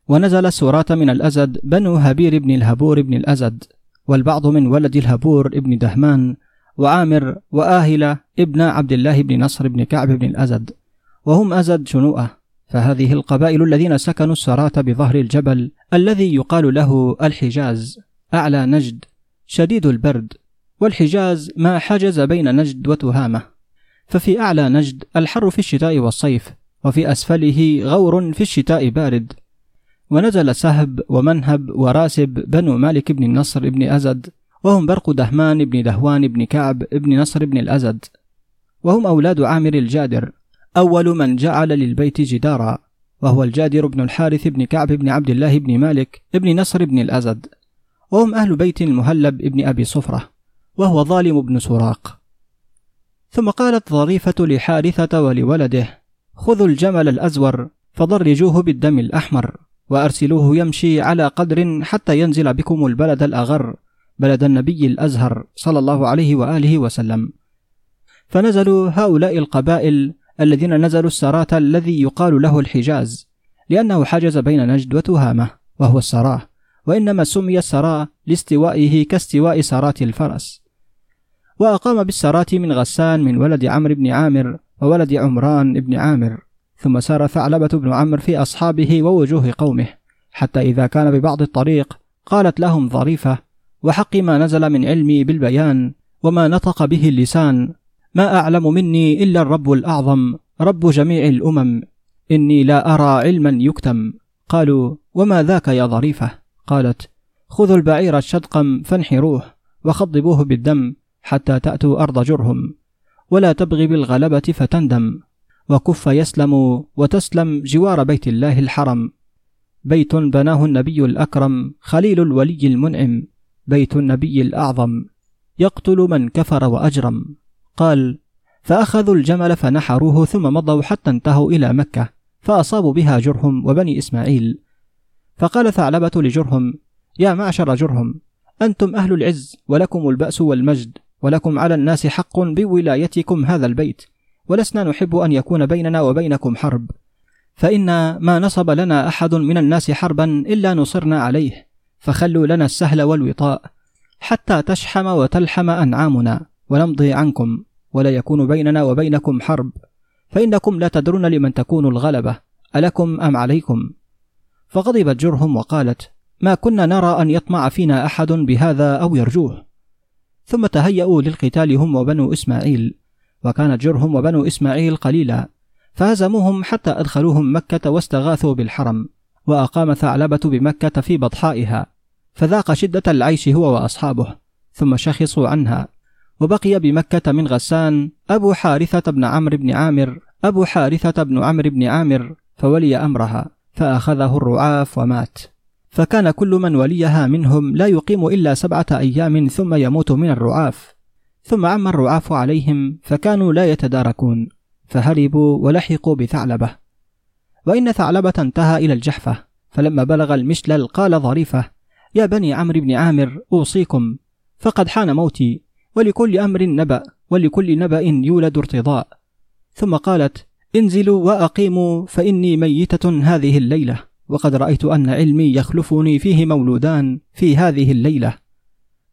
ونزل السوراة من الأزد بنو هبير بن الهبور بن الأزد والبعض من ولد الهبور ابن دهمان وعامر وآهلة ابن عبد الله بن نصر بن كعب بن الأزد. وهم أزد شنوءة. فهذه القبائل الذين سكنوا السراة بظهر الجبل الذي يقال له الحجاز أعلى نجد شديد البرد. والحجاز ما حجز بين نجد وتهامة. ففي أعلى نجد الحر في الشتاء والصيف وفي أسفله غور في الشتاء بارد. ونزل سهب ومنهب وراسب بنو مالك بن النصر بن أزد وهم برق دهمان بن دهوان بن كعب بن نصر بن الأزد. وهم أولاد عامر الجادر أول من جعل للبيت جدارا وهو الجادر بن الحارث بن كعب بن عبد الله بن مالك بن نصر بن الأزد. وهم أهل بيت المهلب بن أبي صفرة. وهو ظالم بن سراق. ثم قالت ظريفة لحارثة ولولده خذوا الجمل الأزور فضرجوه بالدم الأحمر وأرسلوه يمشي على قدر حتى ينزل بكم البلد الأغر بلد النبي الأزهر صلى الله عليه وآله وسلم. فنزلوا هؤلاء القبائل الذين نزلوا السراة الذي يقال له الحجاز لأنه حجز بين نجد وتهامة وهو السراه. وإنما سمي السراء لاستوائه كاستواء سراة الفرس. وأقام بالسراة من غسان من ولد عمرو بن عامر وولد عمران بن عامر ثم سار ثعلبة بن عمرو في أصحابه ووجوه قومه حتى إذا كان ببعض الطريق قالت لهم ظريفة وحق ما نزل من علمي بالبيان وما نطق به اللسان ما أعلم مني إلا الرب الأعظم رب جميع الأمم إني لا أرى علما يكتم قالوا وما ذاك يا ظريفة؟ قالت خذوا البعير الشدقم فانحروه وخضبوه بالدم حتى تأتوا أرض جرهم ولا تبغي بالغلبة فتندم وكف يسلم وتسلم جوار بيت الله الحرم. بيت بناه النبي الأكرم خليل الولي المنعم بيت النبي الأعظم يقتل من كفر وأجرم. قال فأخذوا الجمل فنحروه ثم مضوا حتى انتهوا إلى مكة فأصابوا بها جرهم وبني إسماعيل فقال ثعلبة لجرهم يا معشر جرهم أنتم أهل العز ولكم البأس والمجد ولكم على الناس حق بولايتكم هذا البيت ولسنا نحب أن يكون بيننا وبينكم حرب. فإن ما نصب لنا أحد من الناس حربا إلا نصرنا عليه فخلوا لنا السهل والوطاء حتى تشحم وتلحم أنعامنا ونمضي عنكم ولا يكون بيننا وبينكم حرب. فإنكم لا تدرون لمن تكون الغلبة ألكم أم عليكم؟ فغضبت جرهم وقالت ما كنا نرى أن يطمع فينا أحد بهذا أو يرجوه. ثم تهيأوا للقتال هم وبنو إسماعيل وكانت جرهم وبنو إسماعيل قليلا فهزموهم حتى أدخلوهم مكة واستغاثوا بالحرم وأقام ثعلبة بمكة في بطحائها فذاق شدة العيش هو وأصحابه ثم شخصوا عنها وبقي بمكة من غسان أبو حارثة بن عمرو بن عامر أبو حارثة بن عمرو بن عامر فولي أمرها. فأخذه الرعاف ومات. فكان كل من وليها منهم لا يقيم إلا سبعة أيام ثم يموت من الرعاف. ثم عم الرعاف عليهم فكانوا لا يتداركون. فهربوا ولحقوا بثعلبة. وإن ثعلبة انتهى إلى الجحفة. فلما بلغ المشلل قال ظريفة يا بني عمرو بن عامر أوصيكم. فقد حان موتي. ولكل أمر نبأ ولكل نبأ يولد ارتضاء. ثم قالت انزلوا وأقيموا فإني ميتة هذه الليلة وقد رأيت أن علمي يخلفني فيه مولودان في هذه الليلة.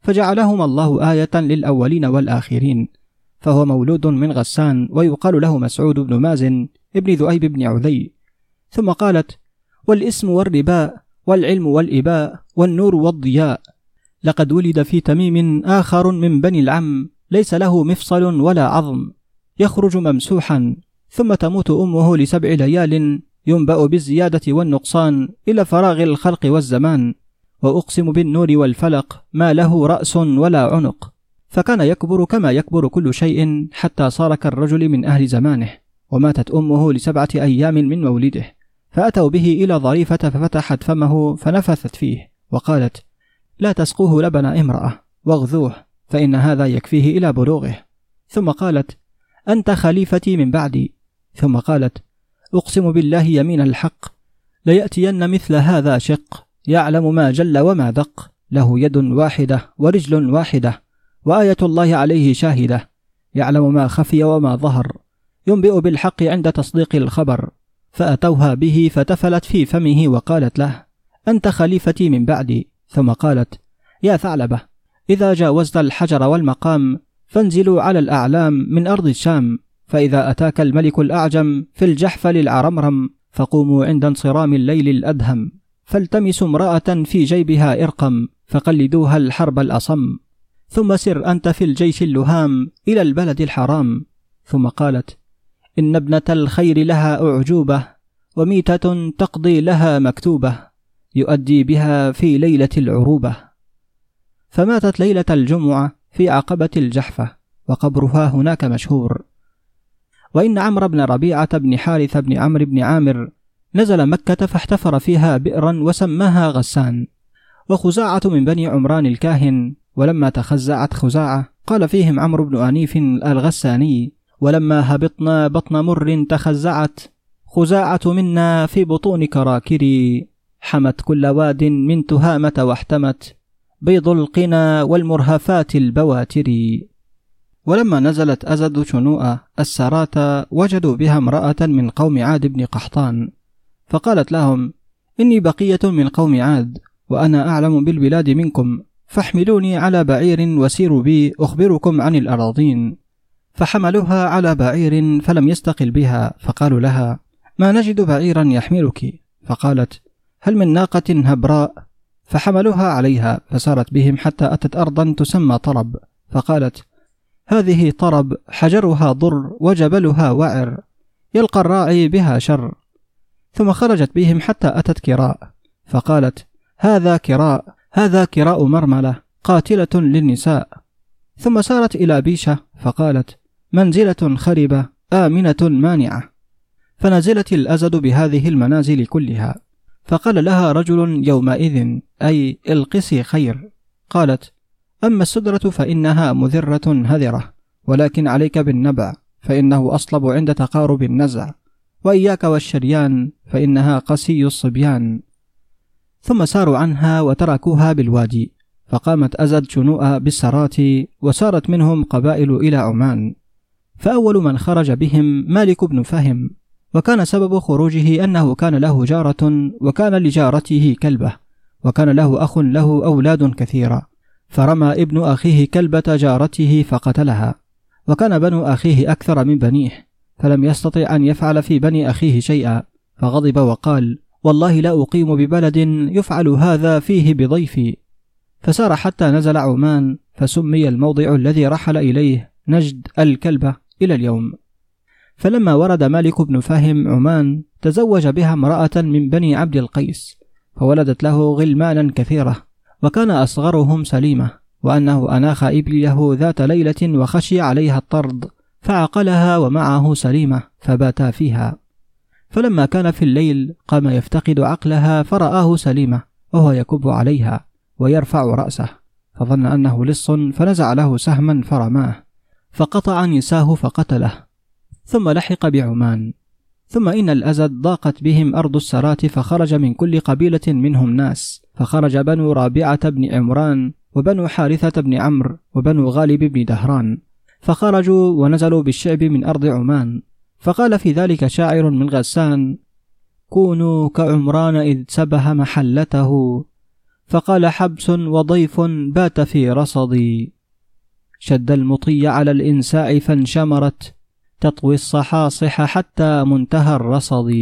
فجعلهما الله آية للأولين والآخرين فهو مولود من غسان ويقال له مسعود بن مازن ابن ذؤيب بن عذي. ثم قالت والإسم والرباء والعلم والإباء والنور والضياء. لقد ولد في تميم آخر من بني العم ليس له مفصل ولا عظم يخرج ممسوحا. ثم تموت أمه لسبع ليال ينبأ بالزيادة والنقصان إلى فراغ الخلق والزمان وأقسم بالنور والفلق ما له رأس ولا عنق. فكان يكبر كما يكبر كل شيء حتى صار كالرجل من أهل زمانه وماتت أمه لسبعة أيام من مولده. فأتوا به إلى ظريفة ففتحت فمه فنفثت فيه وقالت لا تسقوه لبن امرأة واغذوه فإن هذا يكفيه إلى بلوغه. ثم قالت أنت خليفتي من بعدي. ثم قالت أقسم بالله يمين الحق ليأتين مثل هذا شق يعلم ما جل وما دق له يد واحدة ورجل واحدة وآية الله عليه شاهدة يعلم ما خفي وما ظهر ينبئ بالحق عند تصديق الخبر فأتوها به فتفلت في فمه وقالت له أنت خليفتي من بعدي ثم قالت يا ثعلبة إذا جاوزت الحجر والمقام فانزلوا على الأعلام من أرض الشام فإذا أتاك الملك الأعجم في الجحفل العرمرم فقوموا عند انصرام الليل الأدهم فالتمسوا امرأة في جيبها إرقم فقلدوها الحرب الأصم. ثم سر أنت في الجيش اللهام إلى البلد الحرام. ثم قالت إن ابنة الخير لها أعجوبة وميتة تقضي لها مكتوبة يؤدي بها في ليلة العروبة. فماتت ليلة الجمعة في عقبة الجحفة وقبرها هناك مشهور. وإن عمرو بن ربيعة بن حارث بن عمرو بن عامر نزل مكة فاحتفر فيها بئرا وسماها غسان. وخزاعة من بني عمران الكاهن ولما تخزعت خزاعة قال فيهم عمرو بن أنيف الغساني ولما هبطنا بطن مر تخزعت خزاعة منا في بطون كراكري حمت كل واد من تهامة واحتمت بيض القنا والمرهفات البواتر ولما نزلت أزد شنوء السرات وجدوا بها امرأة من قوم عاد بن قحطان فقالت لهم إني بقية من قوم عاد وأنا أعلم بالبلاد منكم فاحملوني على بعير وسيروا بي أخبركم عن الأراضين. فحملوها على بعير فلم يستقل بها فقالوا لها ما نجد بعيرا يحملك؟ فقالت هل من ناقة هبراء؟ فحملوها عليها فسارت بهم حتى أتت أرضا تسمى طرب فقالت هذه طرب حجرها ضر وجبلها وعر يلقى الراعي بها شر. ثم خرجت بهم حتى أتت كراء فقالت هذا كراء هذا كراء مرملة قاتلة للنساء. ثم سارت إلى بيشة فقالت منزلة خربة آمنة مانعة. فنزلت الأزد بهذه المنازل كلها. فقال لها رجل يومئذ أي القسي خير. قالت أما السدرة فإنها مذرة هذرة ولكن عليك بالنبع فإنه أصلب عند تقارب النزع وإياك والشريان فإنها قسي الصبيان. ثم ساروا عنها وتركوها بالوادي فقامت أزد شنوء بالسرات وسارت منهم قبائل إلى عمان. فأول من خرج بهم مالك بن فهم وكان سبب خروجه أنه كان له جارة وكان لجارته كلبة وكان له أخ له أولاد كثيرا. فرمى ابن أخيه كلبة جارته فقتلها وكان بنو أخيه أكثر من بنيه فلم يستطع أن يفعل في بني أخيه شيئا فغضب وقال والله لا أقيم ببلد يفعل هذا فيه بضيفي. فسار حتى نزل عمان فسمي الموضع الذي رحل إليه نجد الكلبة إلى اليوم. فلما ورد مالك بن فهم عمان تزوج بها امرأة من بني عبد القيس فولدت له غلمانا كثيرة. وكان أصغرهم سليمة وأنه أناخ إبليه ذات ليلة وخشي عليها الطرد فعقلها ومعه سليمة فباتا فيها. فلما كان في الليل قام يفتقد عقلها فرآه سليمة وهو يكب عليها ويرفع رأسه فظن أنه لص فنزع له سهما فرماه فقطع نساه فقتله ثم لحق بعمان. ثم إن الأزد ضاقت بهم أرض السرات فخرج من كل قبيلة منهم ناس. فخرج بنو رابعة بن عمران وبنو حارثة بن عمرو وبنو غالب بن دهران. فخرجوا ونزلوا بالشعب من أرض عمان. فقال في ذلك شاعر من غسان كونوا كعمران إذ سبه محلته فقال حبس وضيف بات في رصدي. شد المطي على الإنساء فانشمرت. تطوي الصحاصح حتى منتهى الرصد.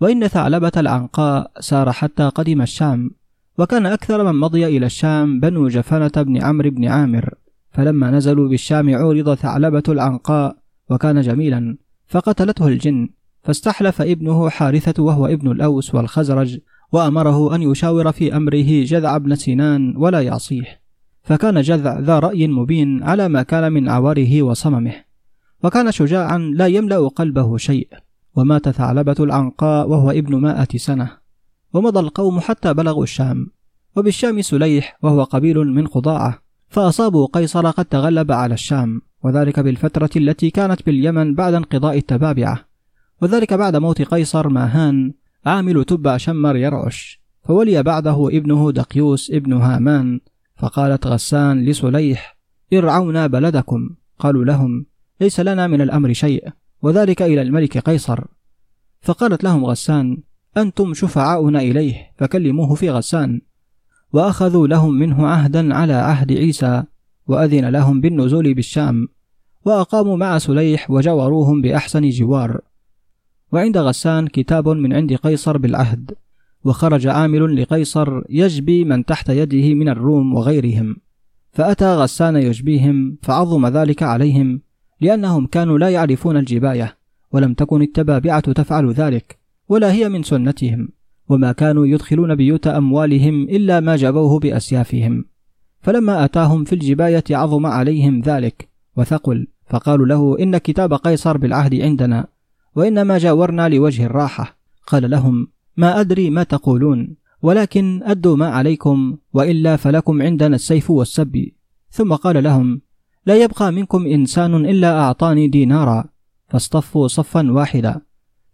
وإن ثعلبة العنقاء سار حتى قدم الشام وكان أكثر من مضي إلى الشام بنو جفنة بن عمرو بن عامر. فلما نزلوا بالشام عورض ثعلبة العنقاء وكان جميلا فقتلته الجن. فاستحلف ابنه حارثة وهو ابن الأوس والخزرج وأمره أن يشاور في أمره جذع بن سنان ولا يعصيه فكان جذع ذا رأي مبين على ما كان من عواره وصممه. وكان شجاعا لا يملأ قلبه شيء. ومات ثعلبة العنقاء وهو ابن مائة سنة. ومضى القوم حتى بلغوا الشام. وبالشام سليح وهو قبيل من قضاعة. فأصابوا قيصر قد تغلب على الشام. وذلك بالفترة التي كانت باليمن بعد انقضاء التبابعة. وذلك بعد موت قيصر ماهان عامل تبع شمر يرعش. فولي بعده ابنه دقيوس ابن هامان. فقالت غسان لسليح ارعونا بلدكم. قالوا لهم ليس لنا من الأمر شيء وذلك إلى الملك قيصر. فقالت لهم غسان أنتم شفعاؤنا إليه فكلموه في غسان. وأخذوا لهم منه عهدا على عهد عيسى وأذن لهم بالنزول بالشام. وأقاموا مع سليح وجوروهم بأحسن جوار. وعند غسان كتاب من عند قيصر بالعهد. وخرج عامل لقيصر يجبي من تحت يده من الروم وغيرهم. فأتى غسان يجبيهم فعظم ذلك عليهم لأنهم كانوا لا يعرفون الجباية ولم تكن التبابعة تفعل ذلك ولا هي من سنتهم وما كانوا يدخلون بيوت أموالهم إلا ما جبوه بأسيافهم. فلما أتاهم في الجباية عظم عليهم ذلك وثقل فقالوا له إن كتاب قيصر بالعهد عندنا وإنما جاورنا لوجه الراحة. قال لهم ما أدري ما تقولون ولكن أدوا ما عليكم وإلا فلكم عندنا السيف والسب ثم قال لهم لا يبقى منكم إنسان إلا أعطاني دينارا. فاصطفوا صفا واحدا.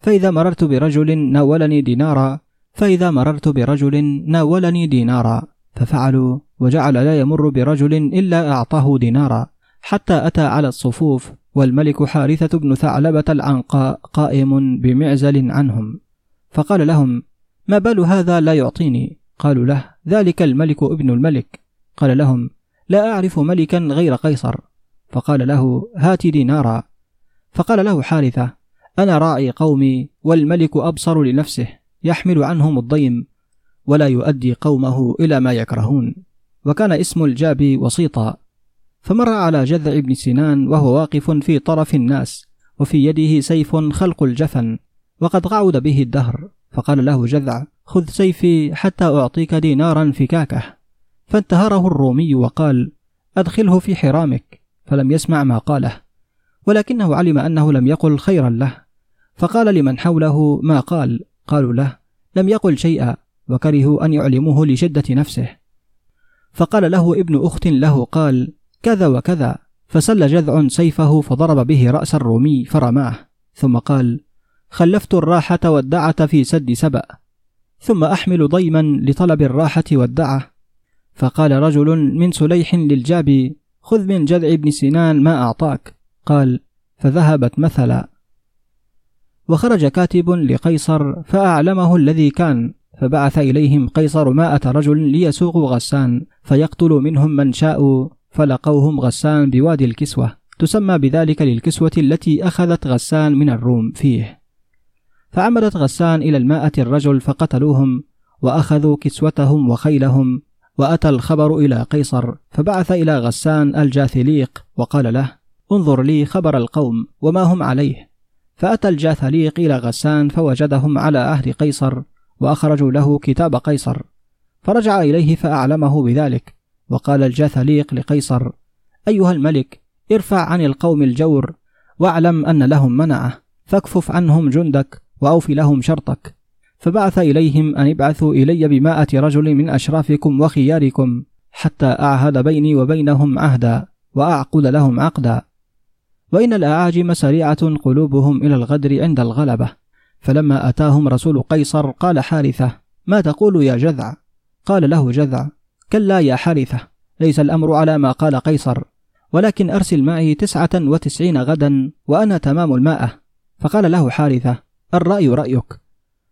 فإذا مررت برجل ناولني دينارا فإذا مررت برجل ناولني دينارا. ففعلوا وجعل لا يمر برجل إلا أعطاه دينارا. حتى أتى على الصفوف والملك حارثة بن ثعلبة العنقاء قائم بمعزل عنهم. فقال لهم ما بال هذا لا يعطيني؟ قالوا له ذلك الملك ابن الملك. قال لهم لا أعرف ملكا غير قيصر. فقال له هات دينارا. فقال له حارثة أنا راعي قومي والملك أبصر لنفسه يحمل عنهم الضيم ولا يؤدي قومه إلى ما يكرهون. وكان اسم الجابي وسيطا. فمر على جذع بن سنان وهو واقف في طرف الناس وفي يده سيف خلق الجفن. وقد قعد به الدهر. فقال له جذع خذ سيفي حتى أعطيك دينارا فكاكه فانتهره الرومي وقال أدخله في حرامك. فلم يسمع ما قاله. ولكنه علم أنه لم يقل خيرا له. فقال لمن حوله ما قال. قالوا له لم يقل شيئا وكرهوا أن يعلموه لشدة نفسه. فقال له ابن أخت له قال كذا وكذا. فسل جذع سيفه فضرب به رأس الرومي فرماه. ثم قال خلفت الراحة والدعة في سد سبأ ثم أحمل ضيما لطلب الراحة والدعة. فقال رجل من سليح للجابي خذ من جذع بن سنان ما أعطاك. قال فذهبت مثلا. وخرج كاتب لقيصر فأعلمه الذي كان فبعث إليهم قيصر مائة رجل ليسوقوا غسان فيقتلوا منهم من شاءوا فلقوهم غسان بوادي الكسوة. تسمى بذلك للكسوة التي أخذت غسان من الروم فيه. فعمدت غسان إلى الماءة الرجل فقتلوهم وأخذوا كسوتهم وخيلهم وأتى الخبر إلى قيصر فبعث إلى غسان الجاثليق وقال له انظر لي خبر القوم وما هم عليه. فأتى الجاثليق إلى غسان فوجدهم على عهد قيصر وأخرجوا له كتاب قيصر. فرجع إليه فأعلمه بذلك. وقال الجاثليق لقيصر أيها الملك ارفع عن القوم الجور واعلم أن لهم منعة فاكفف عنهم جندك وأوف لهم شرطك. فبعث إليهم أن ابعثوا إلي بمائة رجل من أشرافكم وخياركم حتى أعهد بيني وبينهم عهدا وأعقد لهم عقدا. وإن الأعاجم سريعة قلوبهم إلى الغدر عند الغلبة. فلما أتاهم رسول قيصر قال حارثة ما تقول يا جذع؟ قال له جذع كلا يا حارثة ليس الأمر على ما قال قيصر ولكن أرسل معي تسعة وتسعين غدا وأنا تمام المائة فقال له حارثة الرأي رأيك.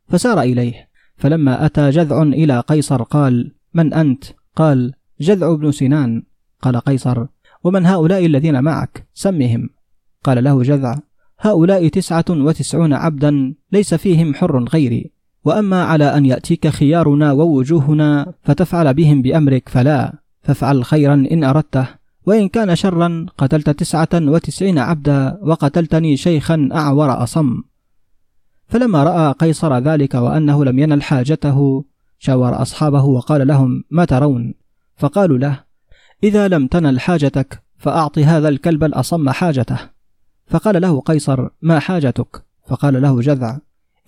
فسار إليه. فلما أتى جذع إلى قيصر قال من أنت؟ قال جذع بن سنان. قال قيصر ومن هؤلاء الذين معك؟ سمهم. قال له جذع هؤلاء تسعة وتسعون عبدا ليس فيهم حر غيري. وأما على أن يأتيك خيارنا ووجوهنا فتفعل بهم بأمرك فلا. فافعل خيرا إن أردته. وإن كان شرا قتلت تسعة وتسعين عبدا وقتلتني شيخا أعور أصم. فلما رأى قيصر ذلك وأنه لم ينل حاجته شاور أصحابه وقال لهم ما ترون؟ فقالوا له إذا لم تنل حاجتك فأعط هذا الكلب الأصم حاجته. فقال له قيصر ما حاجتك؟ فقال له جذع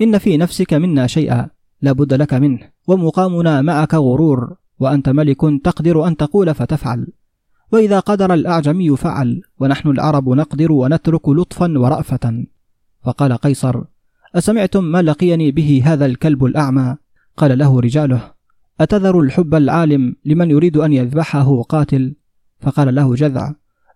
إن في نفسك منا شيئا لا بد لك منه ومقامنا معك غرور وأنت ملك تقدر أن تقول فتفعل وإذا قدر الأعجمي فعل ونحن العرب نقدر ونترك لطفا ورأفة. فقال قيصر أسمعتم ما لقيني به هذا الكلب الأعمى؟ قال له رجاله أتذر الحب العالم لمن يريد أن يذبحه قاتل؟ فقال له جذع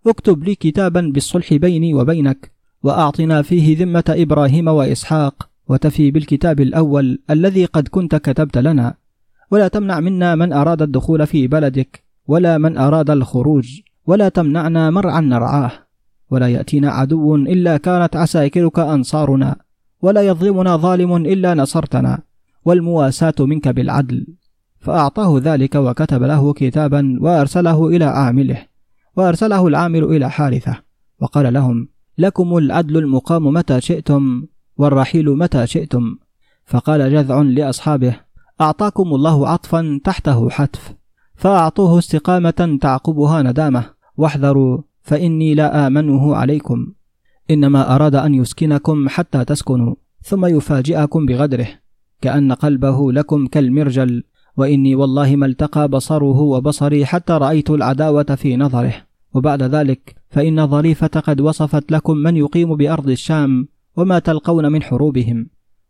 اكتب لي كتابا بالصلح بيني وبينك وأعطنا فيه ذمة إبراهيم وإسحاق وتفي بالكتاب الأول الذي قد كنت كتبت لنا. ولا تمنع منا من أراد الدخول في بلدك ولا من أراد الخروج ولا تمنعنا مرعا نرعاه. ولا يأتينا عدو إلا كانت عساكرك أنصارنا. ولا يظلمنا ظالم إلا نصرتنا والمواساة منك بالعدل. فأعطاه ذلك وكتب له كتابا وأرسله إلى عامله وأرسله العامل إلى حارثة وقال لهم لكم العدل المقام متى شئتم والرحيل متى شئتم. فقال جذع لأصحابه أعطاكم الله عطفا تحته حتف فأعطوه استقامة تعقبها ندامة واحذروا فإني لا آمنه عليكم. إنما أراد أن يسكنكم حتى تسكنوا ثم يفاجئكم بغدره كأن قلبه لكم كالمرجل وإني والله ما التقى بصره وبصري حتى رأيت العداوة في نظره. وبعد ذلك فإن ظريفة قد وصفت لكم من يقيم بأرض الشام وما تلقون من حروبهم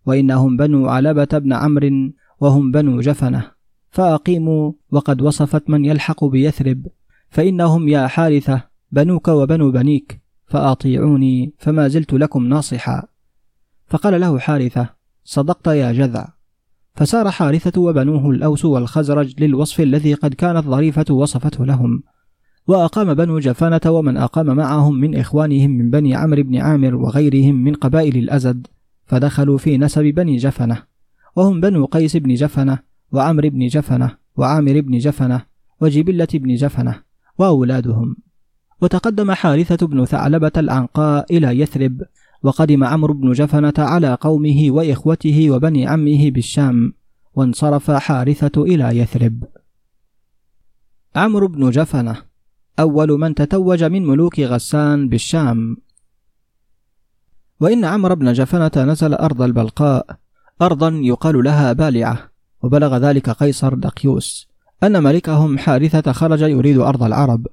وإنهم بنو علبة بن عمرو وهم بنو جفنة. فأقيموا وقد وصفت من يلحق بيثرب فإنهم يا حارثة بنوك وبنو بنيك. فأطيعوني فما زلت لكم ناصحا. فقال له حارثة صدقت يا جذع. فسار حارثة وبنوه الأوس والخزرج للوصف الذي قد كانت ظريفة وصفته لهم. وأقام بنو جفانة ومن أقام معهم من إخوانهم من بني عمرو بن عامر وغيرهم من قبائل الأزد فدخلوا في نسب بني جفنة. وهم بنو قيس بن جفنة وعمرو بن جفنة وعامر بن جفنة وجبلة بن جفنة وأولادهم. وتقدم حارثة بن ثعلبة العنقاء إلى يثرب وقدم عمرو بن جفنة على قومه وإخوته وبني عمه بالشام وانصرف حارثة إلى يثرب. عمرو بن جفنة أول من تتوج من ملوك غسان بالشام. وإن عمرو بن جفنة نزل أرض البلقاء أرضا يقال لها بالعة وبلغ ذلك قيصر دقيوس أن ملكهم حارثة خرج يريد أرض العرب.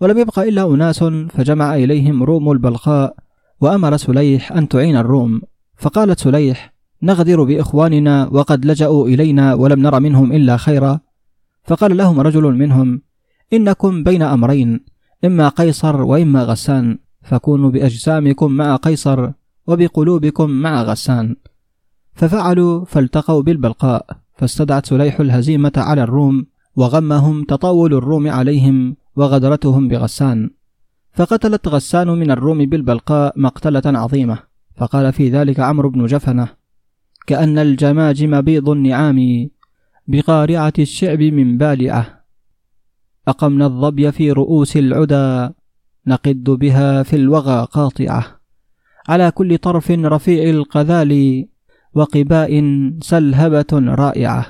ولم يبق إلا أناس فجمع إليهم روم البلقاء وأمر سليح أن تعين الروم. فقالت سليح نغدر بإخواننا وقد لجأوا إلينا ولم نر منهم إلا خيرا. فقال لهم رجل منهم إنكم بين أمرين إما قيصر وإما غسان فكونوا بأجسامكم مع قيصر وبقلوبكم مع غسان. ففعلوا فالتقوا بالبلقاء فاستدعت سليح الهزيمة على الروم وغمهم تطاول الروم عليهم وغدرتهم بغسان. فقتلت غسان من الروم بالبلقاء مقتلة عظيمة. فقال في ذلك عمرو بن جفنة كأن الجماجم بيض النعام بقارعة الشعب من بالعة. أقمنا الظبي في رؤوس العدا نقد بها في الوغى قاطعة. على كل طرف رفيع القذال وقباء سلهبة رائعة.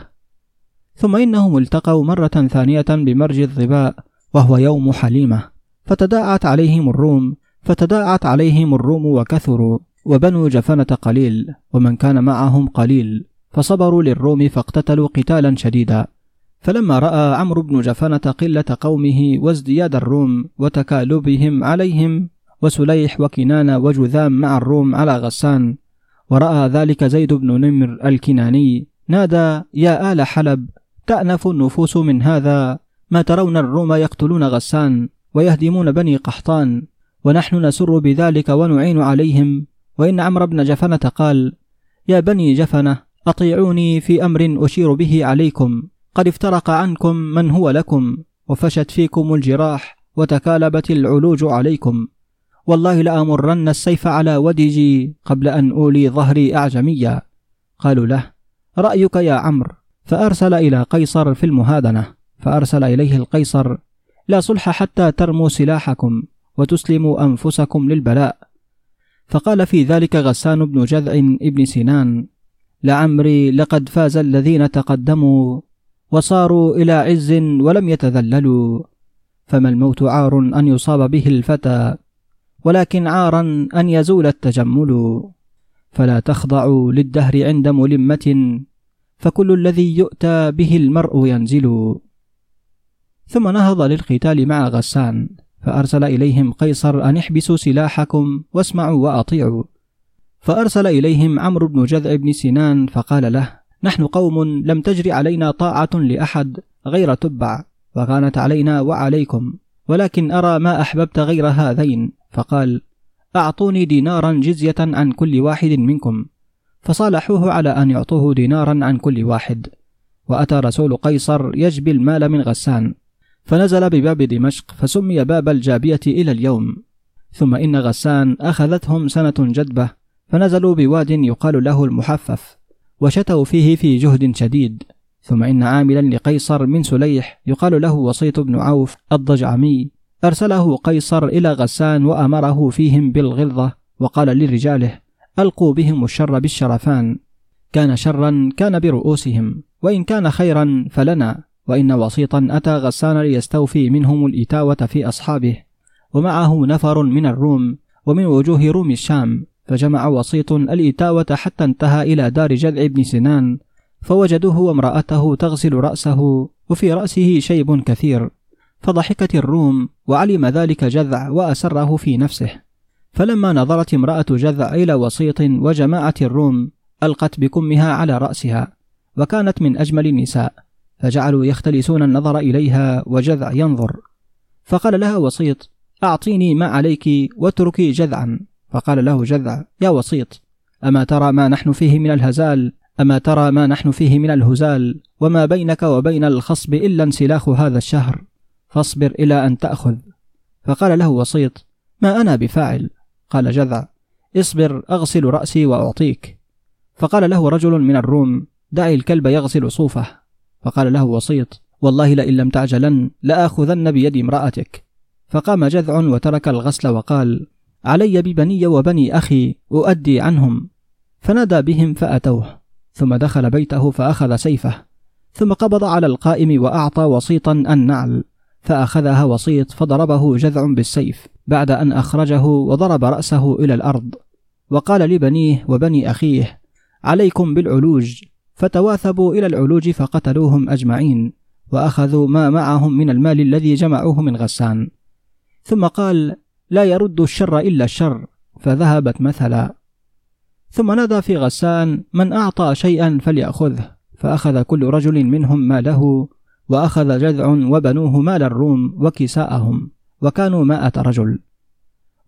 ثم إنهم التقوا مرة ثانية بمرج الظباء. وهو يوم حليمة. فتداعت عليهم الروم فتداعت عليهم الروم وكثروا وبنو جفنة قليل ومن كان معهم قليل فصبروا للروم فاقتتلوا قتالا شديدا. فلما رأى عمرو بن جفنة قلة قومه وازدياد الروم وتكالبهم عليهم وسليح وكنان وجذام مع الروم على غسان ورأى ذلك زيد بن نمر الكناني نادى يا آل حلب تأنف النفوس من هذا ما ترون الروم يقتلون غسان ويهدمون بني قحطان ونحن نسر بذلك ونعين عليهم. وإن عمرو بن جفنة قال يا بني جفنة أطيعوني في أمر أشير به عليكم. قد افترق عنكم من هو لكم وفشت فيكم الجراح وتكالبت العلوج عليكم. والله لأمرن السيف على ودجي قبل أن أولي ظهري أعجميا. قالوا له رأيك يا عمرو؟ فأرسل إلى قيصر في المهادنة. فأرسل إليه القيصر لا صلح حتى ترموا سلاحكم وتسلموا أنفسكم للبلاء. فقال في ذلك غسان بن جذع ابن سنان لعمري لقد فاز الذين تقدموا وصاروا إلى عز ولم يتذللوا فما الموت عار أن يصاب به الفتى ولكن عارا أن يزول التجمل. فلا تخضعوا للدهر عند ملمة فكل الذي يؤتى به المرء ينزل. ثم نهض للقتال مع غسان فأرسل إليهم قيصر أن احبسوا سلاحكم واسمعوا وأطيعوا. فأرسل إليهم عمرو بن جذع بن سنان فقال له نحن قوم لم تجر علينا طاعة لأحد غير تبع وكانت علينا وعليكم ولكن أرى ما أحببت غير هذين. فقال أعطوني دينارا جزية عن كل واحد منكم. فصالحوه على أن يعطوه دينارا عن كل واحد. وأتى رسول قيصر يجبي المال من غسان. فنزل بباب دمشق فسمي باب الجابية إلى اليوم. ثم إن غسان أخذتهم سنة جدبة فنزلوا بواد يقال له المحفف وشتوا فيه في جهد شديد. ثم إن عاملا لقيصر من سليح يقال له وسيط بن عوف الضجعمي. أرسله قيصر إلى غسان وأمره فيهم بالغلظة وقال لرجاله ألقوا بهم الشر بالشرفان. كان شرا كان برؤوسهم وإن كان خيرا فلنا. وإن وسيطا أتى غسان ليستوفي منهم الإتاوة في أصحابه ومعه نفر من الروم ومن وجوه روم الشام فجمع وسيط الإتاوة حتى انتهى إلى دار جذع بن سنان فوجدوه وامرأته تغسل رأسه وفي رأسه شيب كثير فضحكت الروم وعلم ذلك جذع وأسره في نفسه. فلما نظرت امرأة جذع إلى وسيط وجماعة الروم ألقت بكمها على رأسها وكانت من أجمل النساء. فجعلوا يختلسون النظر إليها وجذع ينظر. فقال لها وسيط أعطيني ما عليك واتركي جذعا. فقال له جذع يا وسيط أما ترى ما نحن فيه من الهزال؟ أما ترى ما نحن فيه من الهزال؟ وما بينك وبين الخصب إلا انسلاخ هذا الشهر. فاصبر إلى أن تأخذ. فقال له وسيط ما أنا بفاعل؟ قال جذع اصبر أغسل رأسي وأعطيك. فقال له رجل من الروم دعي الكلب يغسل صوفه. فقال له وسيط والله لئن لم تعجلن لآخذن بيد امرأتك. فقام جذع وترك الغسل وقال علي ببني وبني أخي أؤدي عنهم. فنادى بهم فأتوه. ثم دخل بيته فأخذ سيفه. ثم قبض على القائم وأعطى وسيطا النعل فأخذها وسيط فضربه جذع بالسيف بعد أن أخرجه وضرب رأسه إلى الأرض. وقال لبنيه وبني أخيه عليكم بالعلوج. فتواثبوا إلى العلوج فقتلوهم أجمعين وأخذوا ما معهم من المال الذي جمعوه من غسان. ثم قال لا يرد الشر إلا الشر فذهبت مثلا. ثم نادى في غسان من أعطى شيئا فليأخذه. فأخذ كل رجل منهم ماله وأخذ جذع وبنوه مال الروم وكساءهم وكانوا مائة رجل.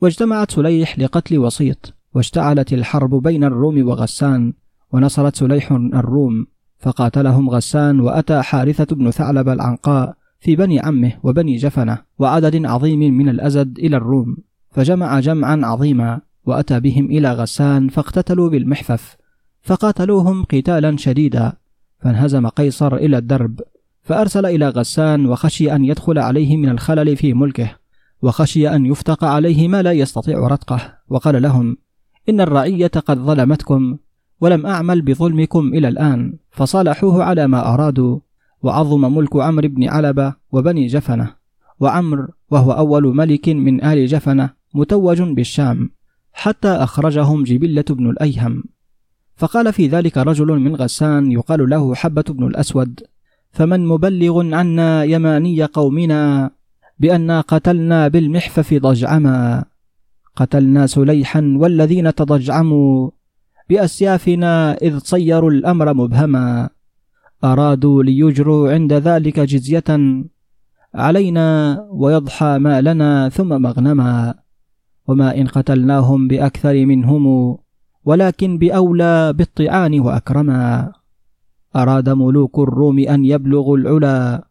واجتمعت سليح لقتل وسيط واشتعلت الحرب بين الروم وغسان ونصرت سليح الروم فقاتلهم غسان وأتى حارثة بن ثعلب العنقاء في بني عمه وبني جفنة وعدد عظيم من الأزد إلى الروم فجمع جمعا عظيما وأتى بهم إلى غسان فاقتتلوا بالمحفف فقاتلوهم قتالا شديدا فانهزم قيصر إلى الدرب فأرسل إلى غسان وخشي أن يدخل عليه من الخلل في ملكه وخشي أن يفتق عليه ما لا يستطيع رتقه وقال لهم إن الرعية قد ظلمتكم ولم أعمل بظلمكم إلى الآن فصالحوه على ما أرادوا وعظم ملك عمرو بن علبة وبني جفنة وعمر وهو أول ملك من آل جفنة متوج بالشام حتى أخرجهم جبلة بن الأيهم. فقال في ذلك رجل من غسان يقال له حبة بن الأسود فمن مبلغ عنا يماني قومنا بأننا قتلنا بالمحفف ضجعما قتلنا سليحا والذين تضجعموا بأسيافنا إذ صيروا الأمر مبهما. أرادوا ليجروا عند ذلك جزية علينا ويضحى مالنا ثم مغنما. وما إن قتلناهم بأكثر منهم ولكن بأولى بالطعان وأكرما. أراد ملوك الروم أن يبلغوا العلا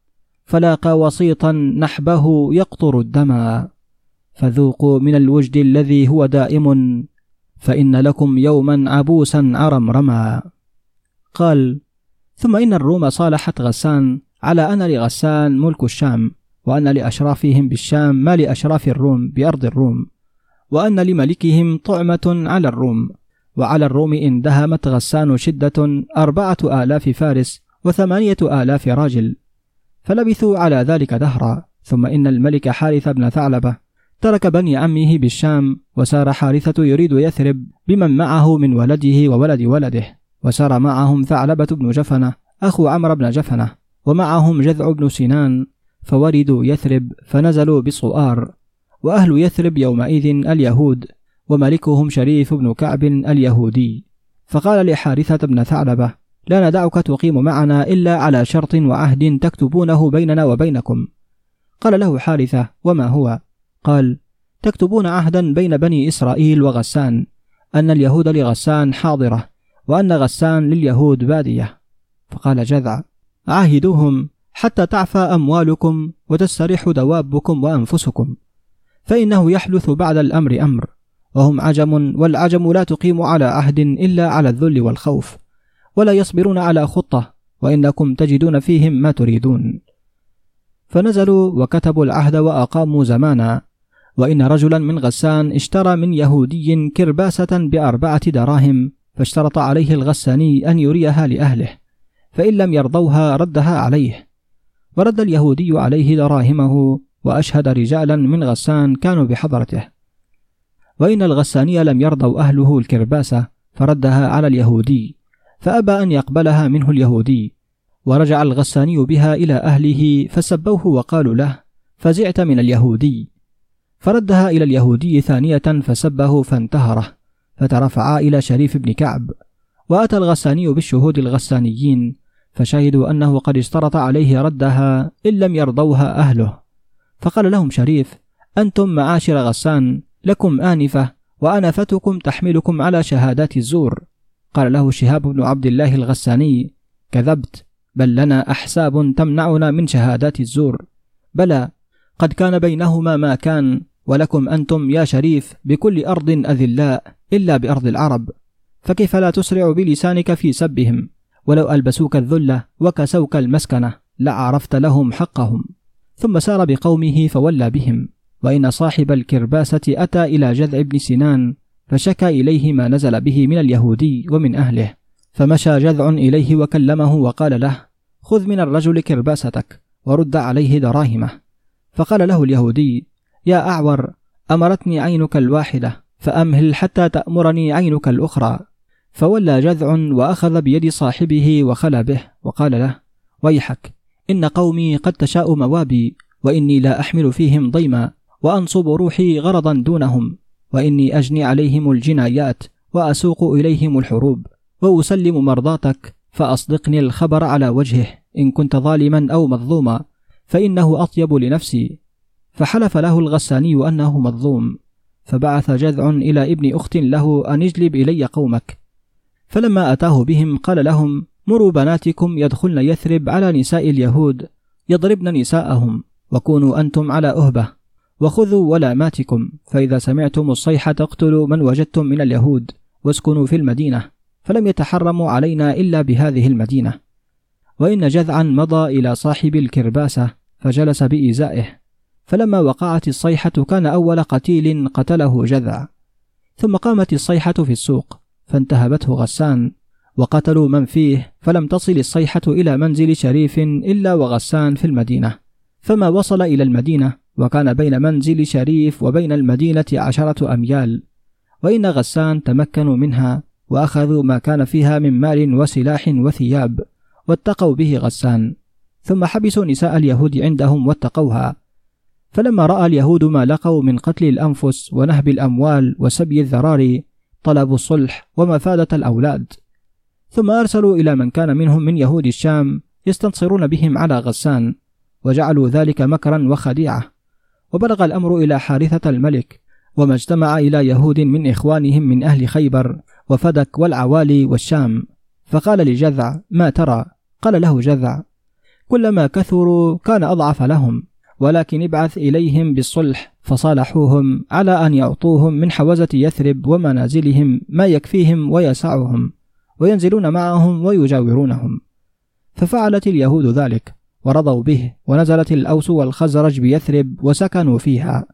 فلاقى وسيطا نحبه يقطر الدما. فذوقوا من الوجد الذي هو دائم فإن لكم يوما عبوسا عرمرما قال ثم إن الروم صالحت غسان على أن لغسان ملك الشام وأن لأشرافهم بالشام ما لأشراف الروم بأرض الروم وأن لملكهم طعمة على الروم. وعلى الروم إن دهمت غسان شدة أربعة آلاف فارس وثمانية آلاف راجل فلبثوا على ذلك دهرا. ثم إن الملك حارث بن ثعلبة ترك بني عمه بالشام وسار حارثة يريد يثرب بمن معه من ولده وولد ولده وسار معهم ثعلبة بن جفنة أخو عمرو بن جفنة ومعهم جذع بن سنان فوردوا يثرب فنزلوا بصؤار وأهل يثرب يومئذ اليهود وملكهم شريف بن كعب اليهودي. فقال لحارثة بن ثعلبة لا ندعك تقيم معنا إلا على شرط وعهد تكتبونه بيننا وبينكم. قال له حارثة وما هو؟ قال تكتبون عهدا بين بني إسرائيل وغسان أن اليهود لغسان حاضرة وأن غسان لليهود بادية. فقال جذع عاهدوهم حتى تعفى أموالكم وتستريح دوابكم وأنفسكم فإنه يحدث بعد الأمر أمر وهم عجم والعجم لا تقيم على عهد إلا على الذل والخوف ولا يصبرون على خطة وإنكم تجدون فيهم ما تريدون. فنزلوا وكتبوا العهد وأقاموا زمانا وإن رجلا من غسان اشترى من يهودي كرباسة بأربعة دراهم فاشترط عليه الغساني أن يريها لأهله فإن لم يرضوها ردها عليه. ورد اليهودي عليه دراهمه وأشهد رجالا من غسان كانوا بحضرته. وإن الغساني لم يرضوا أهله الكرباسة فردها على اليهودي فأبى أن يقبلها منه اليهودي. ورجع الغساني بها إلى أهله فسبوه وقالوا له فزعت من اليهودي. فردها إلى اليهودي ثانية فسبه فانتهره فترفعا إلى شريف بن كعب وأتى الغساني بالشهود الغسانيين فشهدوا أنه قد اشترط عليه ردها إن لم يرضوها أهله. فقال لهم شريف أنتم معاشر غسان لكم آنفة وأنفتكم تحملكم على شهادات الزور. قال له شهاب بن عبد الله الغساني كذبت بل لنا أحساب تمنعنا من شهادات الزور. بلى قد كان بينهما ما كان ولكم أنتم يا شريف بكل أرض أذلاء إلا بأرض العرب فكيف لا تسرع بلسانك في سبهم؟ ولو ألبسوك الذلة وكسوك المسكنة لعرفت لهم حقهم. ثم سار بقومه فولى بهم. وإن صاحب الكرباسة أتى إلى جذع بن سنان فشكى إليه ما نزل به من اليهودي ومن أهله. فمشى جذع إليه وكلمه وقال له خذ من الرجل كرباستك ورد عليه دراهمه. فقال له اليهودي يا أعور أمرتني عينك الواحدة فأمهل حتى تأمرني عينك الأخرى. فولى جذع وأخذ بيد صاحبه وخلى به وقال له ويحك إن قومي قد تشاء موابي وإني لا أحمل فيهم ضيما وأنصب روحي غرضا دونهم وإني أجني عليهم الجنايات وأسوق إليهم الحروب وأسلم مرضاتك فأصدقني الخبر على وجهه إن كنت ظالما أو مظلوما فإنه أطيب لنفسي. فحلف له الغساني أنه مظلوم فبعث جذع إلى ابن أخت له أن اجلب إلي قومك. فلما أتاه بهم قال لهم مروا بناتكم يدخلن يثرب على نساء اليهود يضربن نساءهم وكونوا أنتم على أهبة وخذوا ولاماتكم فإذا سمعتم الصيحة اقتلوا من وجدتم من اليهود واسكنوا في المدينة فلم يتحرموا علينا إلا بهذه المدينة. وإن جذعا مضى إلى صاحب الكرباسة فجلس بإزائه فلما وقعت الصيحة كان أول قتيل قتله جذع. ثم قامت الصيحة في السوق فانتهبته غسان وقتلوا من فيه فلم تصل الصيحة إلى منزل شريف إلا وغسان في المدينة. فما وصل إلى المدينة وكان بين منزل شريف وبين المدينة عشرة أميال. وإن غسان تمكنوا منها وأخذوا ما كان فيها من مال وسلاح وثياب واتقوا به غسان. ثم حبسوا نساء اليهود عندهم واتقوها. فلما رأى اليهود ما لقوا من قتل الأنفس ونهب الأموال وسبي الذراري طلبوا الصلح ومفادة الأولاد. ثم أرسلوا إلى من كان منهم من يهود الشام يستنصرون بهم على غسان وجعلوا ذلك مكرا وخديعة. وبلغ الأمر إلى حارثة الملك وما اجتمع إلى يهود من إخوانهم من أهل خيبر وفدك والعوالي والشام. فقال لجذع ما ترى؟ قال له جذع كلما كثروا كان أضعف لهم. ولكن ابعث إليهم بالصلح فصالحوهم على أن يعطوهم من حوزة يثرب ومنازلهم ما يكفيهم ويسعهم وينزلون معهم ويجاورونهم. ففعلت اليهود ذلك ورضوا به ونزلت الأوس والخزرج بيثرب وسكنوا فيها.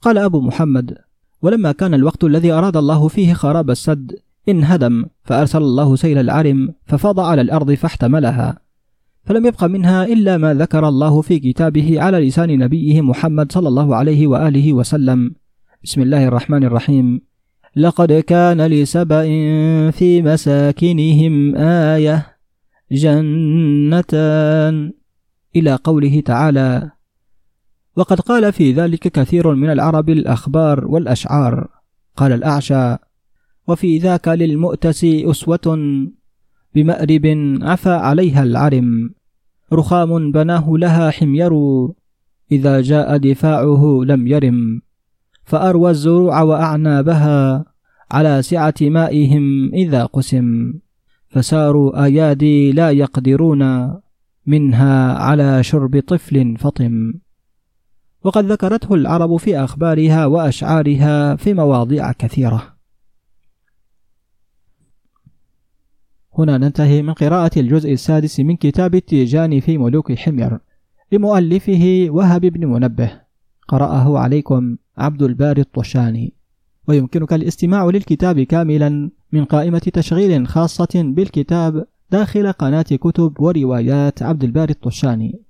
قال أبو محمد ولما كان الوقت الذي أراد الله فيه خراب السد انهدم فأرسل الله سيل العرم ففاض على الأرض فاحتملها فلم يبق منها إلا ما ذكر الله في كتابه على لسان نبيه محمد صلى الله عليه وآله وسلم. بسم الله الرحمن الرحيم. لقد كان لسبأ في مساكنهم آية جنتان إلى قوله تعالى وقد قال في ذلك كثير من العرب الأخبار والأشعار. قال الأعشى وفي ذاك للمؤتس أسوة بمأرب عفى عليها العرم. رخام بناه لها حمير إذا جاء دفاعه لم يرم. فأروى الزروع وأعنابها على سعة مائهم إذا قسم. فساروا أيادي لا يقدرون منها على شرب طفل فطم. وقد ذكرته العرب في أخبارها وأشعارها في مواضع كثيرة. هنا ننتهي من قراءة الجزء السادس من كتاب التيجان في ملوك حمير لمؤلفه وهب بن منبه. قرأه عليكم عبد الباري الطشاني. ويمكنك الاستماع للكتاب كاملا من قائمة تشغيل خاصة بالكتاب داخل قناة كتب وروايات عبد الباري الطشاني.